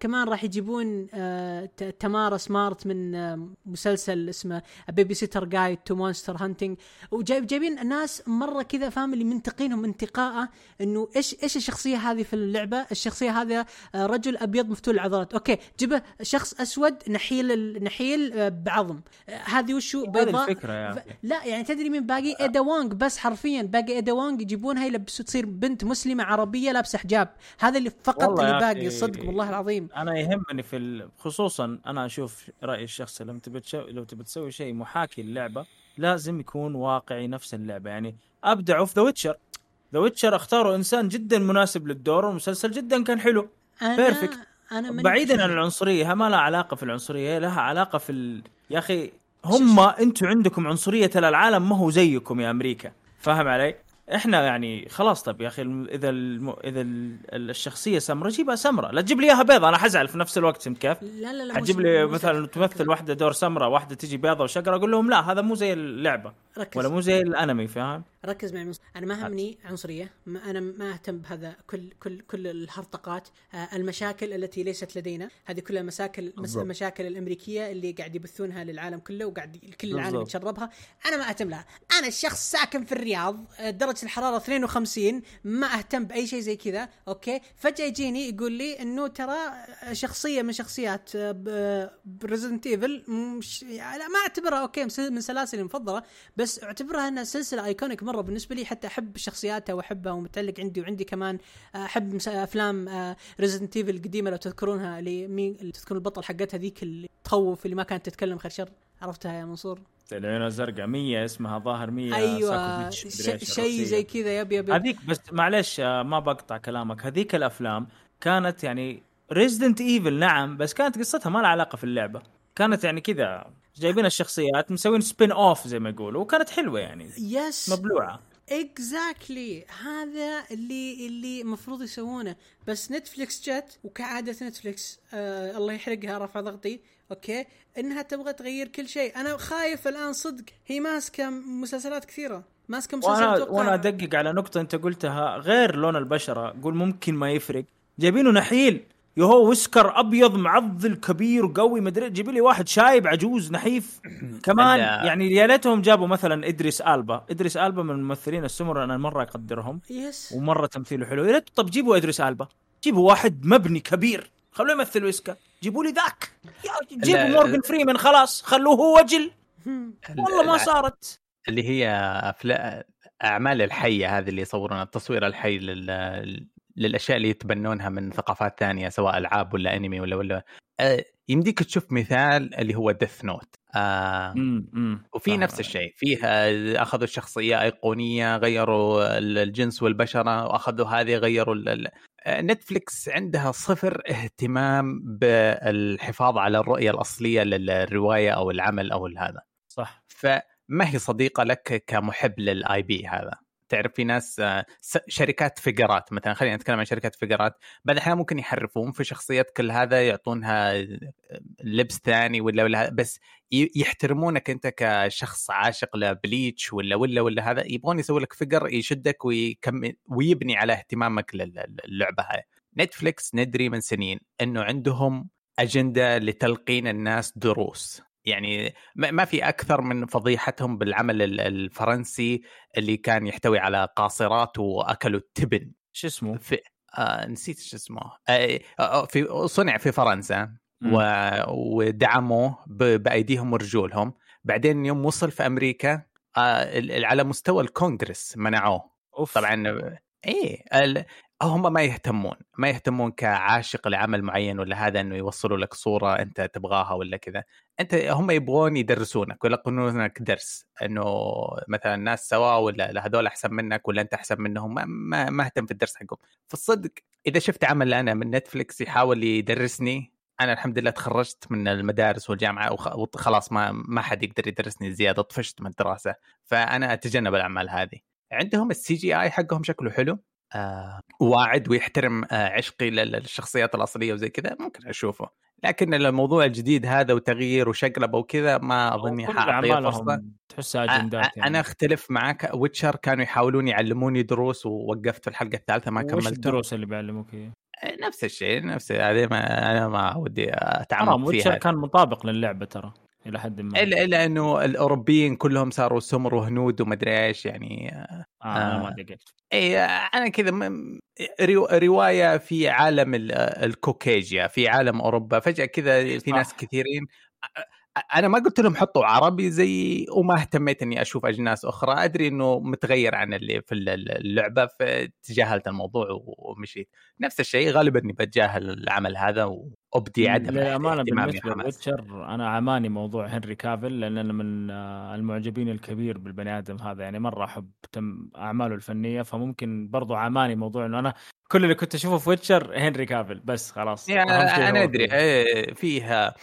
كمان راح يجيبون آه تمارا سمارت من آه مسلسل اسمه Babysitter's Guide to Monster Hunting وجايب جايبين ناس مرة كذا فاهم؟ اللي منتقينهم انتقاءه إنه إيش إيش الشخصية هذه في اللعبة؟ الشخصية هذا آه، رجل أبيض مفتول العضلات. okay جابوا شخص أسود نحيل نحيل آه، بعظم. آه، هذه وشو هذه بيضاء الفكرة. أخي. لا يعني تدري مين باقي؟ إيدا وونغ بس حرفيا. باقي إيدا وونغ يجيبونها يلبسوا تصير بنت مسلمة عربية لابسة حجاب. هذا اللي فقط اللي باقي. صدق والله العظيم. أنا يهمني في ال... خصوصا أنا أشوف رايي الشخصي لما تبي تشو... لو تبي تسوي شيء محاكي للعبة لازم يكون واقعي نفس اللعبة. يعني ابدعوا في The Witcher The Witcher اختاروا إنسان جدا مناسب للدور والمسلسل جدا كان حلو. Perfect. أنا من- بعيدا عن العنصرية ما لها علاقة في العنصرية لها علاقة في ال... يا أخي هم أنتم عندكم عنصرية العالم ما هو زيكم يا أمريكا فاهم علي؟ إحنا يعني خلاص طب يا أخي إذا الم... إذا ال... الشخصية سمراء جيبها سمراء لا تجيب لي إياها بيضة أنا حزعل في نفس الوقت فهمت كيف؟ لا لا لا حتجيب لي مثلا تمثل واحدة دور سمراء واحدة تجي بيضة وشقرة أقول لهم لا هذا مو زي اللعبة ركز ولا مو زي الأنمي فاهم؟ ركز معي منص... أنا ما همني عنصرية. ما أنا ما أهتم بهذا كل كل كل الهرطقات. آه المشاكل التي ليست لدينا. هذه كلها مشاكل مس... بالضبط. المشاكل الأمريكية اللي قاعد يبثونها للعالم كله وقاعد كل العالم. يتشربها. أنا ما أهتم لها. أنا الشخص ساكن في الرياض آه، درجة الحرارة 52 ما أهتم بأي شيء زي كذا. أوكي؟ فجأة يجيني يقول لي إنه ترى شخصية من شخصيات ريزدنت ايفل مش يعني ما أعتبرها okay من سلاسلي المفضله بس أعتبرها إنها سلسلة iconic مرة بالنسبة لي حتى أحب شخصياتها وأحبها ومتعلق عندي وعندي كمان آه، أحب مس- أفلام ريزدنت ايفل القديمة لو تذكرونها اللي مين تذكرون البطل حقتها ذيك اللي تخوف اللي ما كانت تتكلم غير شر. عرفتها يا منصور؟ العيون الزرقاء 100 اسمها ظاهر 100 أيوه شيء. زي كذا yep yep هذيك بس معلش آه، ما بقطع كلامك. هذيك الأفلام كانت يعني ريزدنت ايفل نعم بس كانت قصتها ما لها علاقة في اللعبة. كانت يعني كذا جايبين الشخصيات مسوين spin-off زي ما يقولوا وكانت حلوة يعني. yes مبلوعة. exactly هذا اللي اللي المفروض يسوونه. بس Netflix جت وكعادة Netflix آه الله يحرقها رفع ضغطي. okay؟ إنها تبغى تغير كل شيء. أنا خايف الآن صدق. هي ماسكة مسلسلات كثيرة. ماسكة مسلسل وأنا وأنا أدقق على نقطة أنت قلتها. غير لون البشرة قول ممكن ما يفرق. جايبينه نحيل. يا هو ويسكر أبيض معضل كبير وقوي. مدري جيبي لي واحد شايب عجوز نحيف. <clears throat> كمان يعني يا ليتهم جابوا مثلا إدريس ألبا. إدريس ألبا من الممثلين السمر أنا مرة أقدرهم. yes ومرة تمثيله حلو. يا ريت طب جيبوا إدريس ألبا. جيبوا واحد مبني كبير. خلوه يمثل ويسكر جيبوا لي ذاك. جيبوا مورجان فريمان خلاص. خلوه هو وجل. والله ما صارت. اللي هي أفلا... أعمال الحية هذه اللي يصورون التصوير الحي لل... للأشياء اللي يتبنونها من ثقافات ثانية سواء ألعاب ولا انمي ولا ولا آه يمديك تشوف مثال اللي هو ديث نوت آه وفي نفس الشيء. فيه آه، أخذوا الشخصية أيقونية غيروا ال- الجنس والبشرة وأخذوا هذه غيروا ال- ال- آه، عندها صفر اهتمام بالحفاظ على الرؤية الأصلية للرواية أو العمل أو هذا. صح. فما هي صديقة لك كمحب للاي بي هذا؟ تعرف في ناس آه، شركات فقرات مثلا خلينا نتكلم عن شركات فقرات. بعد الأحيان ممكن يحرفون في شخصيات كل هذا يعطونها آه، لبس ثاني ولا ولا بس يحترمونك أنت كشخص عاشق لبليتش ولا ولا ولا هذا. يبغون يسوي لك فقر يشدك ويكمل ويبني على اهتمامك لل- للعبة هاي. نتفليكس ندري من سنين إنه عندهم أجندة لتلقين الناس دروس. يعني ما في أكثر من فضيحتهم بالعمل ال- الفرنسي اللي كان يحتوي على قاصرات واكلوا التبن. شو اسمه؟ في آه نسيت شو اسمه. آه آه، في صنع في فرنسا. و... ودعموه ب... بأيديهم ورجولهم. بعدين يوم وصل في أمريكا آه على مستوى الكونغرس منعوه. أوف. طبعا إيه ال... هم ما يهتمون ما يهتمون كعاشق لعمل معين ولا هذا إنه يوصلوا لك صورة أنت تبغاها ولا كذا. أنت هم يبغون يدرسونك ويلقنونك درس إنه مثلا الناس سواء ولا لا هذول أحسن منك ولا أنت أحسن منهم ما, ما, أهتم في الدرس حقهم. في الصدق إذا شفت عمل أنا من نتفلكس يحاول يدرسني أنا الحمد لله تخرجت من المدارس والجامعة وخ- وخلاص ما ما حد يقدر يدرسني زيادة طفشت من الدراسة. فأنا أتجنب الأعمال هذه. عندهم ال CGI حقهم شكله حلو. واعد ويحترم آه عشقي لل- للشخصيات الأصلية وزي كذا ممكن أشوفه. لكن الموضوع الجديد هذا وتغيير وشقلبة وكذا ما أظني حاعطيه فرصة. تحسها أجندات أ- أنا أختلف معك Witcher كانوا يحاولون يعلموني دروس ووقفت في الحلقة الثالثة ما كملت الدروس اللي بيعلموك اياها؟ نفس الشيء نفس هذه ما أنا ما ودي أتعمق Witcher فيها. كان مطابق للعبة ترى. إلى حد ما الا إلا إنه الأوروبيين كلهم صاروا سمر وهنود ومدري إيش يعني أنا آه. ما إي أنا كذا رواية في عالم ال- الكوكيجيا في عالم أوروبا فجأة كذا في. ناس كثيرين أنا ما قلت لهم حطوا عربي زي وما اهتميت اني أشوف اجناس أخرى ادري انه متغير عن اللي في ال- اللعبه فتجاهلت الموضوع ومشيت نفس الشيء غالبا اني بتجاهل العمل هذا وابدي عدم للامانه بالنسبة أنا عماني موضوع هنري كافل لأن أنا من آه، المعجبين الكبير بالبني آدم هذا يعني مره احب تم اعماله الفنيه فممكن برضو عماني موضوع انه أنا كل اللي كنت اشوفه في Witcher هنري كافل بس خلاص يعني أنا ادري فيه. إيه، فيها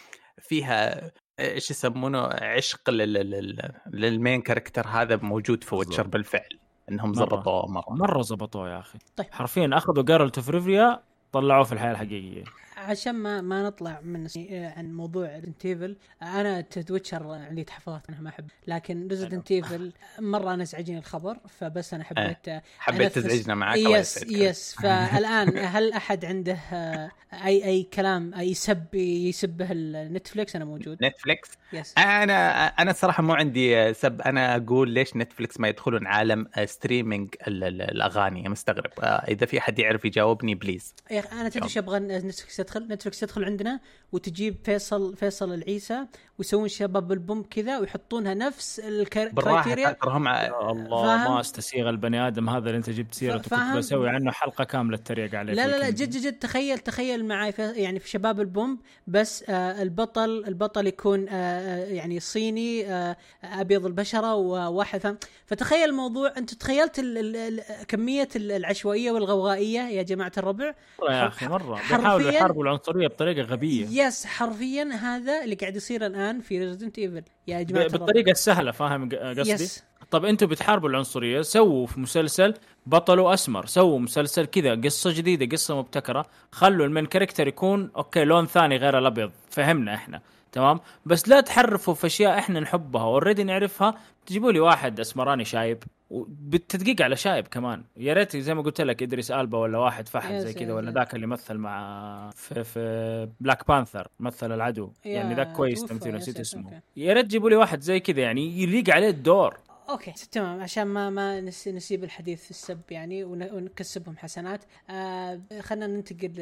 فيها إيش يسمونه عشق لل- لل- لل main character هذا موجود في Witcher. بالفعل إنهم مرة. زبطوه مرة مرة زبطوه يا أخي طيب. حرفيا أخذوا Geralt of Rivia طلعوه في الحياة الحقيقية عشان ما ما نطلع من عن موضوع ريزدنت ايفل أنا The Witcher عندي تحفظات أنا ما أحب. لكن ريزدنت ايفل مرة أنا ازعجني الخبر فبس أنا حبيت آه. حبيت تزعجنا معك yes. yes فالآن هل أحد عنده آه، اي أي كلام أي يسب يسبه ال Netflix؟ أنا موجود. Netflix؟ يس أنا أنا الصراحه مو عندي سب. أنا أقول ليش نتفليكس ما يدخلون عالم streaming ال- الأغاني؟ مستغرب. آه، إذا في حد يعرف يجاوبني please يا أخي أنا تدري إيش أبغى نتفلكس تدخل نتفلكس تدخل عندنا وتجيب فيصل فيصل العيسى ويسوون شباب البوم كذا ويحطونها نفس بالراحة الكرايتيريا تراهم الله؟ ما استسيغ البني آدم هذا اللي انت جبت سيرته كنت فاهم؟ بسوي عنه حلقة كاملة اتريق عليه لا لا لا. جد جد جد تخيل تخيل معي في يعني في شباب البوم بس آه البطل البطل يكون آه آه، يعني صيني آه أبيض البشرة وواحد فاهم فتخيل الموضوع انت تخيلت ال ال ال كمية ال- العشوائية والغوغائية يا جماعة الربع يا أخي مرة حرفياً- بيحاولوا يحاربوا العنصريه بطريقة غبية. yes حرفيا هذا اللي قاعد يصير الآن في ريزدنت ايفل يا جماعة. بالطريقة السهله فاهم قصدي؟ yes طب أنتوا بتحاربوا العنصرية سووا في مسلسل بطله أسمر سووا مسلسل كذا قصة جديدة قصة مبتكرة خلوا ال main character يكون okay لون ثاني غير الأبيض فهمنا إحنا تمام؟ بس لا تحرفوا في أشياء إحنا نحبها already نعرفها تجيبوا لي واحد أسمراني شايب. بالتدقيق على شايب كمان. يا ريت زي ما قلت لك إدريس ألبا ولا واحد يا زي كذا ولا. ذاك اللي مثل مع في, في Black Panther مثل العدو. يعني ذاك كويس تمثيله نسيت اسمه. يا ريت تجيبوا لي واحد زي كذا يعني يليق عليه الدور. okay تمام. عشان ما ما نس- نسيب الحديث في السب يعني ون- ونكسبهم حسنات. آه خلينا ننتقل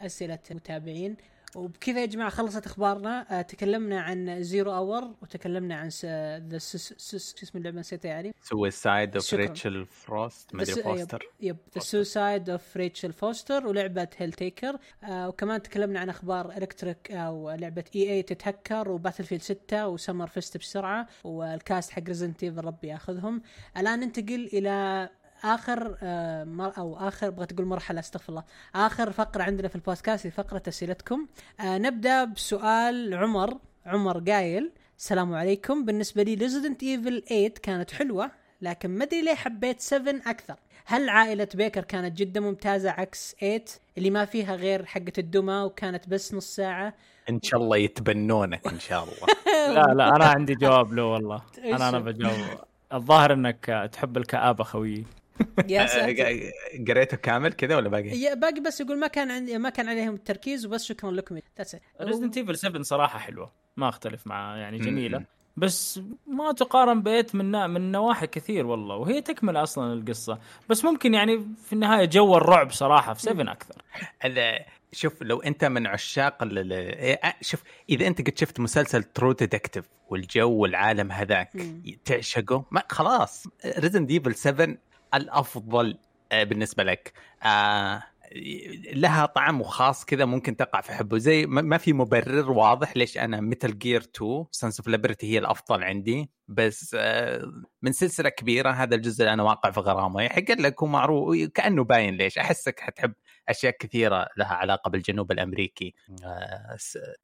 لأسئلة المتابعين. وبكذا يا جماعة خلصت أخبارنا. آه تكلمنا عن Zero Hour وتكلمنا عن ذا شو اسم اللعبة نسيتها يعني؟ Suicide of. Rachel Frost أدري Foster yep The Suicide of Rachel Foster ولعبة Helltaker آه وكمان تكلمنا عن أخبار Electric أو لعبة EA تتهكر و Battlefield 6 و Summer Fest بسرعة وال cast حق Resident Evil ربي ياخذهم. الآن ننتقل إلى آخر آه مر أو آخر بغيت أقول مرحلة أستغفر الله. آخر فقرة عندنا في البودكاست هي فقرة أسئلتكم. آه نبدأ بسؤال عمر. عمر قايل السلام عليكم. بالنسبة لي Resident Evil 8 كانت حلوة لكن ما أدري ليه حبيت 7 أكثر. هل عائلة Baker كانت جدا ممتازة عكس 8 اللي ما فيها غير حقة الدمى وكانت بس نص ساعة؟ إن شاء الله يتبنونك إن شاء الله. <laughs> لا لا أنا عندي جواب له والله. أنا أنا؟ بجاوب. الظاهر إنك تحب الكآبة خويي يا <laughs> ساتر. قريته كامل كذا ولا باقي؟ يا باقي بس يقول ما كان عندي ما كان عليهم التركيز وبس شكرا لكم. Resident Evil 7 صراحة حلوة. ما أختلف معها يعني م. بس ما تقارن ب eight من من نواحي كثير والله. وهي تكمل أصلا القصة. بس ممكن يعني في النهاية جو الرعب صراحة في 7 أكثر. ال- شوف لو أنت من عشاق ال- ال- إيه، شوف إذا أنت قد شفت مسلسل True Detective والجو والعالم هذاك. تعشقه ما خلاص. Resident Evil 7 الأفضل آه، بالنسبة لك. آه لها طعم خاص كذا ممكن تقع في حبه. زي ما في مبرر واضح ليش أنا Metal Gear 2 Sons of Liberty هي الأفضل عندي. بس آه، من سلسلة كبيرة هذا الجزء أنا واقع في غرامه. يحق لك ومعروف كأنه باين ليش. أحسك حتحب أشياء كثيرة لها علاقة بالجنوب الأمريكي آه،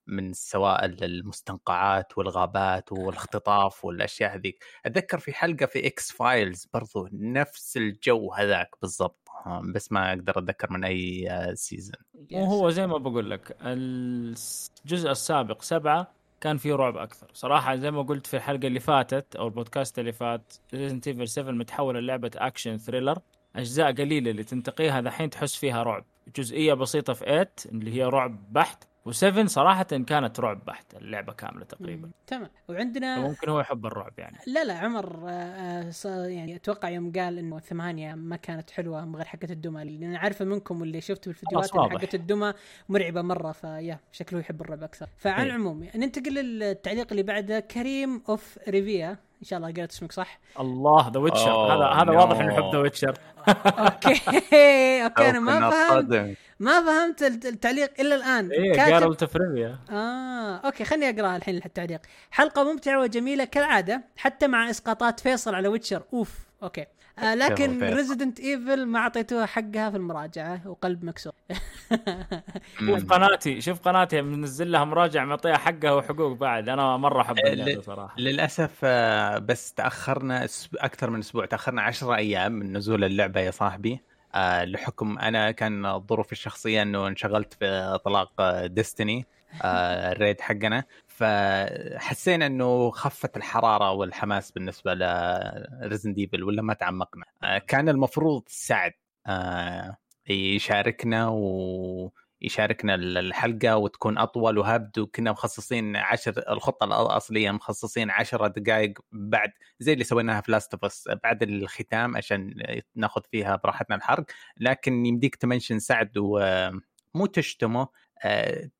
من سواء المستنقعات والغابات والإختطاف والأشياء هذيك. أتذكر في حلقة في X-Files برضو نفس الجو هذاك بالضبط آه، بس ما أقدر أتذكر من أي آه، season وهو زي ما بقول لك الجزء السابق سبعة كان فيه رعب أكثر. صراحة زي ما قلت في الحلقة اللي فاتت أو البودكاست اللي فات Resident Evil 7 متحولة لعبه action thriller أجزاء قليلة اللي تنتقيها دحين تحس فيها رعب. جزئية بسيطة في 8 اللي هي رعب بحت و7 صراحة كانت رعب بحت اللعبة كاملة تقريبا. تمام. وعندنا فممكن هو يحب الرعب يعني. لا لا عمر آه، آه، ص- يعني أتوقع يوم قال إنه ثمانية ما كانت حلوة من غير حقة الدمى. لأن عارفة منكم واللي شفته بالفيديوهات. حقة الدمى مرعبة مرة فيا شكله يحب الرعب أكثر. فعلى. العموم ننتقل للتعليق اللي بعده. كريم of Rivia إن شاء الله قرأت اسمك صح؟ الله The Witcher هذا هذا. واضح إنه يحب The Witcher أوكي. <laughs> أوكي أنا ما فهمت. ما فهمت الت- التعليق الا الآن. إيه كاتب- Geralt of Rivia آه okay خليني اقراها الحين التعليق. حلقة ممتعة وجميلة كالعادة حتى مع إسقاطات فيصل على Witcher. أوف okay. آه لكن. Resident Evil ما أعطيتوها حقها في المراجعة وقلب مكسور. <laughs> شوف قناتي شوف قناتي منزل لها مراجعة معطيها حقها وحقوق بعد. أنا مرة أحب آه، اللعبة ل- صراحة. للأسف آه، بس تأخرنا أكثر من أسبوع تأخرنا 10 أيام من نزول اللعبة يا صاحبي. آه لحكم أنا كان ظروفي الشخصية إنه انشغلت في اطلاق Destiny آه ال <laughs> raid حقنا. فحسينا إنه خفت الحرارة والحماس بالنسبة ل Resident Evil ولا ما تعمقنا. آه كان المفروض سعد آه يشاركنا و يشاركنا الحلقة وتكون أطول وهبدو كنا مخصصين عشر الخطة الأصلية مخصصين عشرة دقائق بعد زي اللي سويناها في Last of بعد الختام عشان ناخذ فيها براحتنا الحرق. لكن يمديك ت mention سعد ومو تشتمه آه،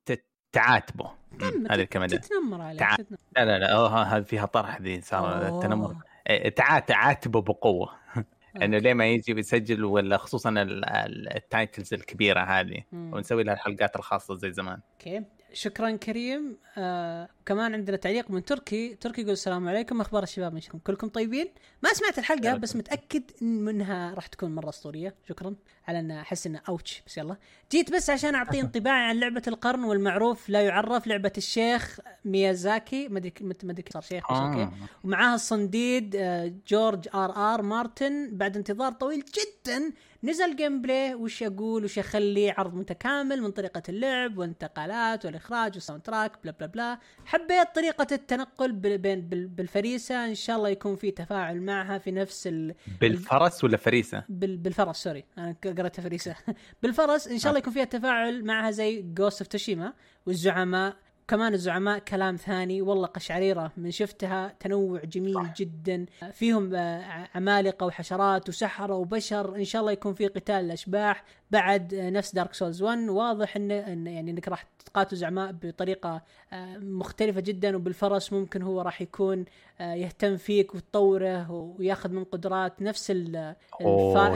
تعاتبه. هذه الكلمة. تتنمر عليه تع... لا لا لا هذه فيها طرح ذي صار التنمر. آه، تعاتبه بقوة. <laughs> إنه ليه ما يجي ويسجل ولا خصوصا ال titles الكبيرة هذه ونسوي لها الحلقات الخاصة زي زمان. okay. شكرا كريم. آه كمان عندنا تعليق من تركي. تركي يقول السلام عليكم أخبار الشباب منكم كلكم طيبين؟ ما سمعت الحلقة بس متأكد منها راح تكون مرة أسطورية. شكرا. على ان أحس إنه ouch بس يلا. جيت بس عشان أعطي <laughs> انطباعي عن لعبة القرن والمعروف لا يعرف لعبة الشيخ ميازاكي. ما أدري ما ادري صار شيخ بس okay. ومعاها الصنديد آه جورج آر آر مارتن. بعد انتظار طويل جدا نزل gameplay وش أقول وش اخلي عرض متكامل من طريقة اللعب والانتقالات والإخراج وال soundtrack blah blah blah. حبيت طريقة التنقل بين بالفريسة. إن شاء الله يكون في تفاعل معها في نفس ال بالفرس ولا فريسة؟ بالفرس sorry أنا قرأتها فريسة. <laughs> بالفرس إن شاء الله. يكون فيها تفاعل معها زي Ghost of Tsushima والزعماء كمان الزعماء كلام ثاني والله قشعريرة من شفتها تنوع جميل صح. جدا فيهم آه، عمالقة وحشرات وسحرة وبشر إن شاء الله يكون في قتال الأشباح بعد آه، نفس Dark Souls 1 واضح ان, إن يعني إنك راح تقاتل زعماء بطريقة آه، مختلفة جدا وبالفرس ممكن هو راح يكون يهتم فيك وتطوره وياخذ من قدرات نفس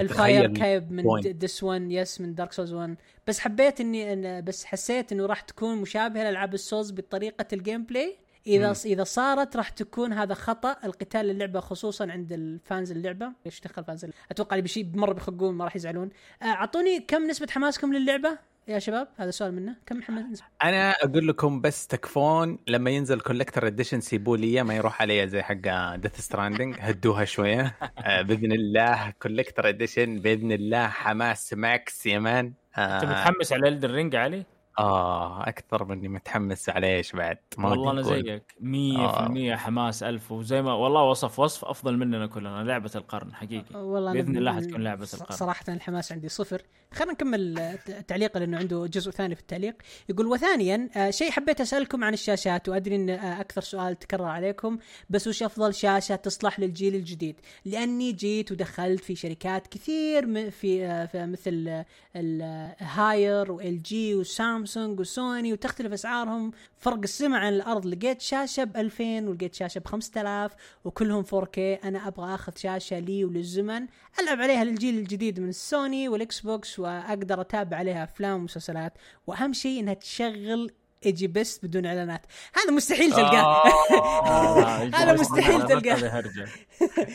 الفاير كايب من ديس 1 يس من دارك سولز 1 بس حبيت إني أن بس حسيت إنه راح تكون مشابهه لألعاب السولز بطريقة الجيم بلاي إذا مم. إذا صارت راح تكون هذا خطأ القتال اللعبه خصوصا عند الفانز اللعبة. ليش دخل فانز اللعبة؟ أتوقع اللي بشي مرة بيخقون ما راح يزعلون. آه، أعطوني كم نسبة حماسكم للعبة يا شباب؟ هذا سؤال منه. كم محمد أنا أقول لكم بس تكفون لما ينزل collector edition سيبوا لي ما يروح علي زي حق Death Stranding <laughs> هدوها شوية. آه، بإذن الله collector edition بإذن الله حماس max يا man أنت متحمس على Elden Ring علي؟ آه أكثر مني متحمس على إيش بعد؟ ما والله أنا زيك. 100% آه. حماس ألف وزي ما والله وصف وصف أفضل مننا كلنا لعبة القرن حقيقي. والله بإذن الله حتكون لعبة القرن. صراحة الحماس عندي صفر. خلينا نكمل تعليقه لأنه عنده جزء ثاني في التعليق. يقول وثانيا آه شيء حبيت أسألكم عن الشاشات وأدري إن آه أكثر سؤال تكرر عليكم بس وش أفضل شاشة تصلح للجيل الجديد؟ لأني جيت ودخلت في شركات كثير في, آه في مثل الهاير و LG وسامسونج وسوني وتختلف أسعارهم. فرق السمع عن الأرض لقيت شاشة ب 2000 ولقيت شاشة ب 5000 وكلهم 4K أنا أبغى آخذ شاشة لي وللزمن. ألعب عليها للجيل الجديد من السوني وال Xbox وأقدر أتابع عليها أفلام ومسلسلات. وأهم شيء إنها تشغل EgyBest بدون إعلانات. هذا مستحيل تلقاه. آه، <laughs> هذا مستحيل تلقاه.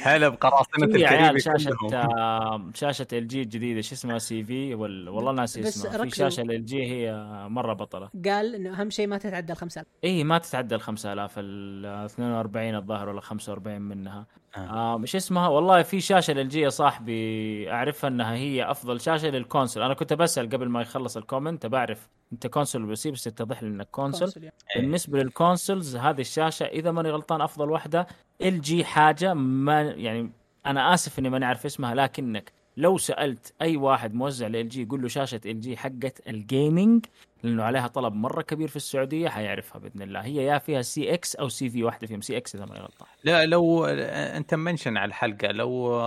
هلا بقراصنة يا عيال شاشة آه، شاشة LG الجديدة شو اسمها CV والله ناسي اسمها. في شاشة LG هي مرة بطلة. قال إنه أهم شيء ما تتعدى ال 5000 إي ما تتعدى ال 5000 ال 42 الظاهر ولا 45 منها. آه. مش اسمها؟ والله في شاشة ل LG يا صاحبي أعرفها إنها هي أفضل شاشة لل console أنا كنت بسأل قبل ما يخلص ال comment بعرف انت console بس بس يتضح لي انك console يعني. بالنسبة لل consoles هذه الشاشة إذا ماني غلطان أفضل واحدة. LG حاجة ما يعني أنا آسف إني ماني عارف اسمها لكنك لو سألت أي واحد موزع ل LG يقول له شاشة LG حقت ال gaming لأنه عليها طلب مرة كبير في السعودية حيعرفها بإذن الله. هي يا فيها CX أو CV واحدة فيهم. CX إذا ما غلطان. لا لو أنت mention على الحلقة. لو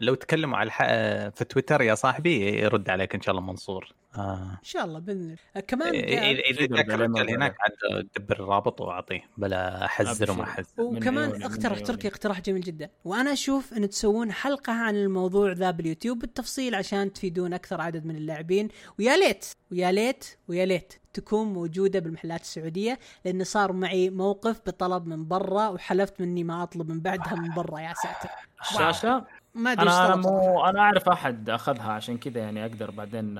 لو تكلموا على الح... في تويتر يا صاحبي يرد عليك إن شاء الله منصور. آه. إن شاء الله بإذن الله. آه، كمان إذا هناك عاد دبر الرابط وأعطيه. بلا احذر وما احذر وكمان اقترح تركي اقتراح جميل جدا. وأنا أشوف إن تسوون حلقة عن الموضوع ذا باليوتيوب بالتفصيل عشان تفيدون أكثر عدد من اللاعبين. ويا ليت ويا ليت ويا ليت تكون موجودة بالمحلات السعودية لأن صار معي موقف بطلب من برا وحلفت مني ما أطلب من بعدها من برا يا ساتر. الشاشه ما أدري أنا أنا مو أنا أعرف أحد أخذها عشان كذا يعني أقدر بعدين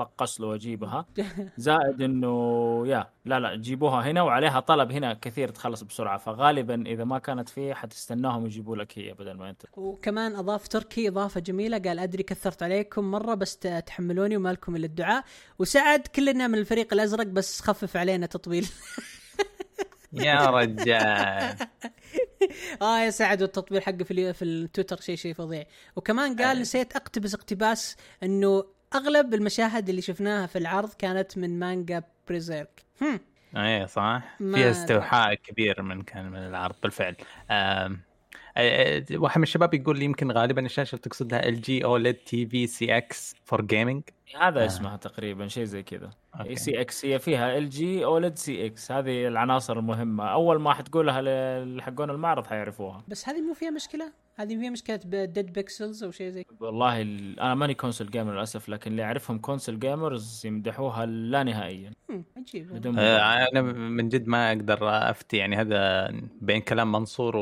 اطقص له واجيبها <laughs> زائد إنه يا لا لا جيبوها هنا وعليها طلب هنا كثير تخلص بسرعة. فغالبا إذا ما كانت فيه حتستناهم يجيبوا لك هي بدل ما أنت. وكمان أضاف تركي إضافة جميلة. قال أدري كثرت عليكم مرة بس تحملوني وما لكم إلا الدعاء. وسعد كلنا من الفريق الأزرق بس خفف علينا تطويل. <laughs> يا رجال. <laughs> آه يا سعد والتطبيق حقه في في التويتر شيء شيء فظيع. وكمان قال نسيت أقتبس اقتباس إنه أغلب المشاهد اللي شفناها في العرض كانت من مانجا Berserk. هم. إيه صح. فيها. استوحاء كبير من كان من العرض بالفعل. آم، واحد من الشباب يقول لي يمكن غالبا الشاشه تقصدها LG OLED TV CX for gaming هذا آه. اسمها تقريبا شيء زي كذا. إي CX هي فيها LG OLED CX هذه العناصر المهمة. أول ما حتقولها لل- حقون المعرض حيعرفوها. بس هذه مو فيها مشكلة؟ هذه فيها مشكلة dead pixels أو شيء زي والله ال... أنا ماني console gamer للأسف لكن اللي أعرفهم console gamers يمدحوها لا نهائيا. عجيب. آه، أنا من جد ما أقدر أفتي يعني هذا بين كلام منصور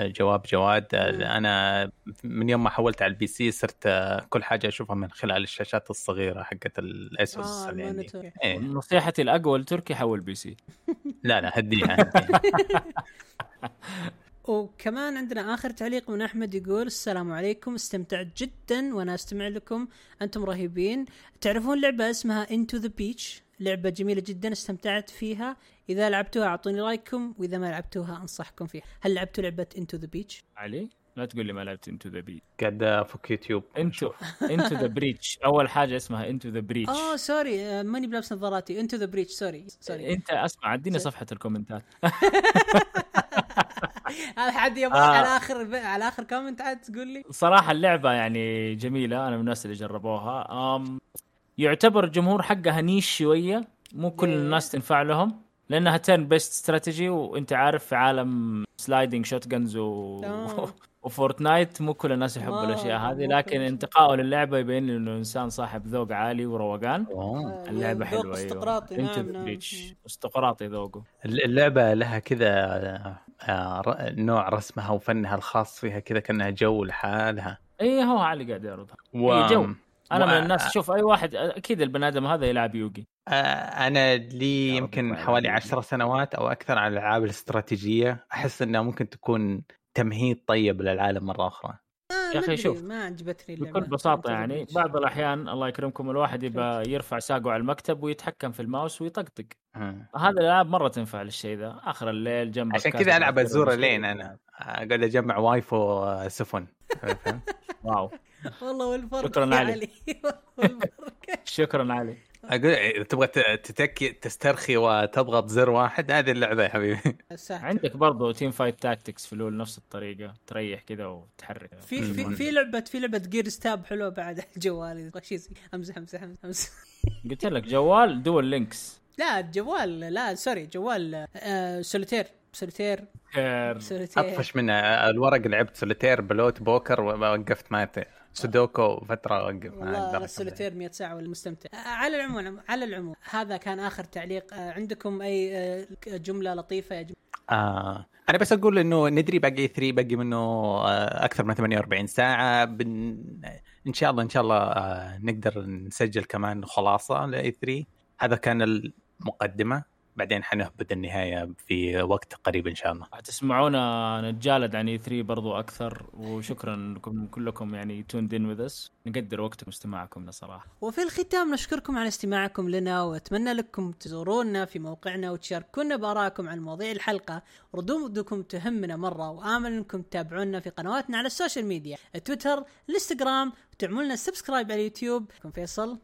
وجواب جواد. آه، أنا من يوم ما حولت على ال PC صرت آه، كل حاجة أشوفها من خلال الشاشات الصغيرة حقت ال ASUS آه اللي عندي. إيه. نصيحتي الأقوى لتركي حول PC. <laughs> لا لا هديها هديها. <laughs> وكمان عندنا آخر تعليق من أحمد يقول السلام عليكم استمتعت جدا وأنا أستمع لكم أنتم رهيبين. تعرفون لعبة اسمها Into the Breach لعبة جميلة جدا استمتعت فيها. إذا لعبتوها أعطوني رأيكم وإذا ما لعبتوها أنصحكم فيها. هل لعبتوا لعبة Into the Breach علي لا تقول لي ما لعبت Into the Breach قاعد أفك يوتيوب. Into Into the Breach أول حاجة اسمها Into the Breach آه sorry آه، ماني بلابس نظاراتي. Into the Breach sorry sorry. أنت أسمع اديني صفحة الكومنتات. <laughs> هذا حد يبغى آه. على آخر على آخر كومنت عاد تقول لي؟ صراحة اللعبة يعني جميلة أنا من الناس اللي جربوها. أم يعتبر الجمهور حقها niche شوية مو كل؟ الناس تنفع لهم لأنها turn-based strategy وأنت عارف في عالم sliding shoot guns و... آه. <laughs> و Fortnite مو كل الناس يحبوا آه، الأشياء هذه لكن انتقائه للعبة يبين لي إنه انسان صاحب ذوق عالي وروقان أوه. اللعبة ذوق حلوة استقراطي أيوه نعم نعم استقراطي ذوقه اللعبة لها كذا آه، نوع رسمها وفنها الخاص فيها كذا كأنها جو لحالها اي هو علي قاعد يعرضها و... إيه، جو. أنا و- من الناس شوف أي واحد أكيد البني آدم هذا يلعب Yu-Gi آه، أنا لي يمكن حوالي. عشر سنوات أو أكثر على الألعاب الاستراتيجية أحس أنها ممكن تكون تمهيد طيب للعالم مرة أخرى آه يا أدري، شوف، ما عجبتني بكل بساطة يعني. بعض الأحيان الله يكرمكم الواحد يبقى يرفع ساقه على المكتب ويتحكم في الماوس ويطقطق مم. هذا الألعاب مرة تنفع للشيء ذا آخر الليل جنبك عشان كذا ولا شيء. لين أنا أقعد أجمع وايفو آه، سفن؟ <laughs> واو والله والفرق شكراً علي. <laughs> شكرا علي. أقول إذا تبغى ت- تتكي تسترخي وتضغط زر واحد هذه اللعبة يا حبيبي. عندك برضو Team Fight Tactics في LoL نفس الطريقة تريح كذا وتحرك. في في. في لعبه في لعبة جير ستاب حلوة بعد على الجوال امزح <laughs> امزح امزح, أمزح. قلت لك جوال Duel Links لا الجوال لا sorry جوال آه Solitaire Solitaire سوليتير اطفش منها الورق لعبت سوليتير بلوت بوكر ووقفت ما sudoku فترة اوقف ما والله. السوليتير 100 ساعة ولا مستمتع آه، على العموم على العموم هذا كان آخر تعليق. آه، عندكم أي آه، جملة لطيفة يا جماعة آه. أنا بس أقول إنه ندري باقي 3 باقي منه أكثر من 48 ساعة. بن... إن شاء الله إن شاء الله نقدر نسجل كمان خلاصة ل E3 هذا كان المقدمة. بعدين حنهبط النهاية في وقت قريب إن شاء الله. تسمعونا نتجالد عن E3 برضو أكثر وشكرا لكم كلكم يعني tuned in with us نقدر وقتكم واستماعكم صراحة وفي الختام نشكركم على استماعكم لنا وأتمنى لكم تزورونا في موقعنا وتشاركونا بآرائكم عن مواضيع الحلقة. ردودكم تهمنا مرة وآمل أنكم تتابعونا في قنواتنا على ال social media تويتر الإنستغرام. وتعملوا لنا subscribe على اليوتيوب. كنت فيصل؟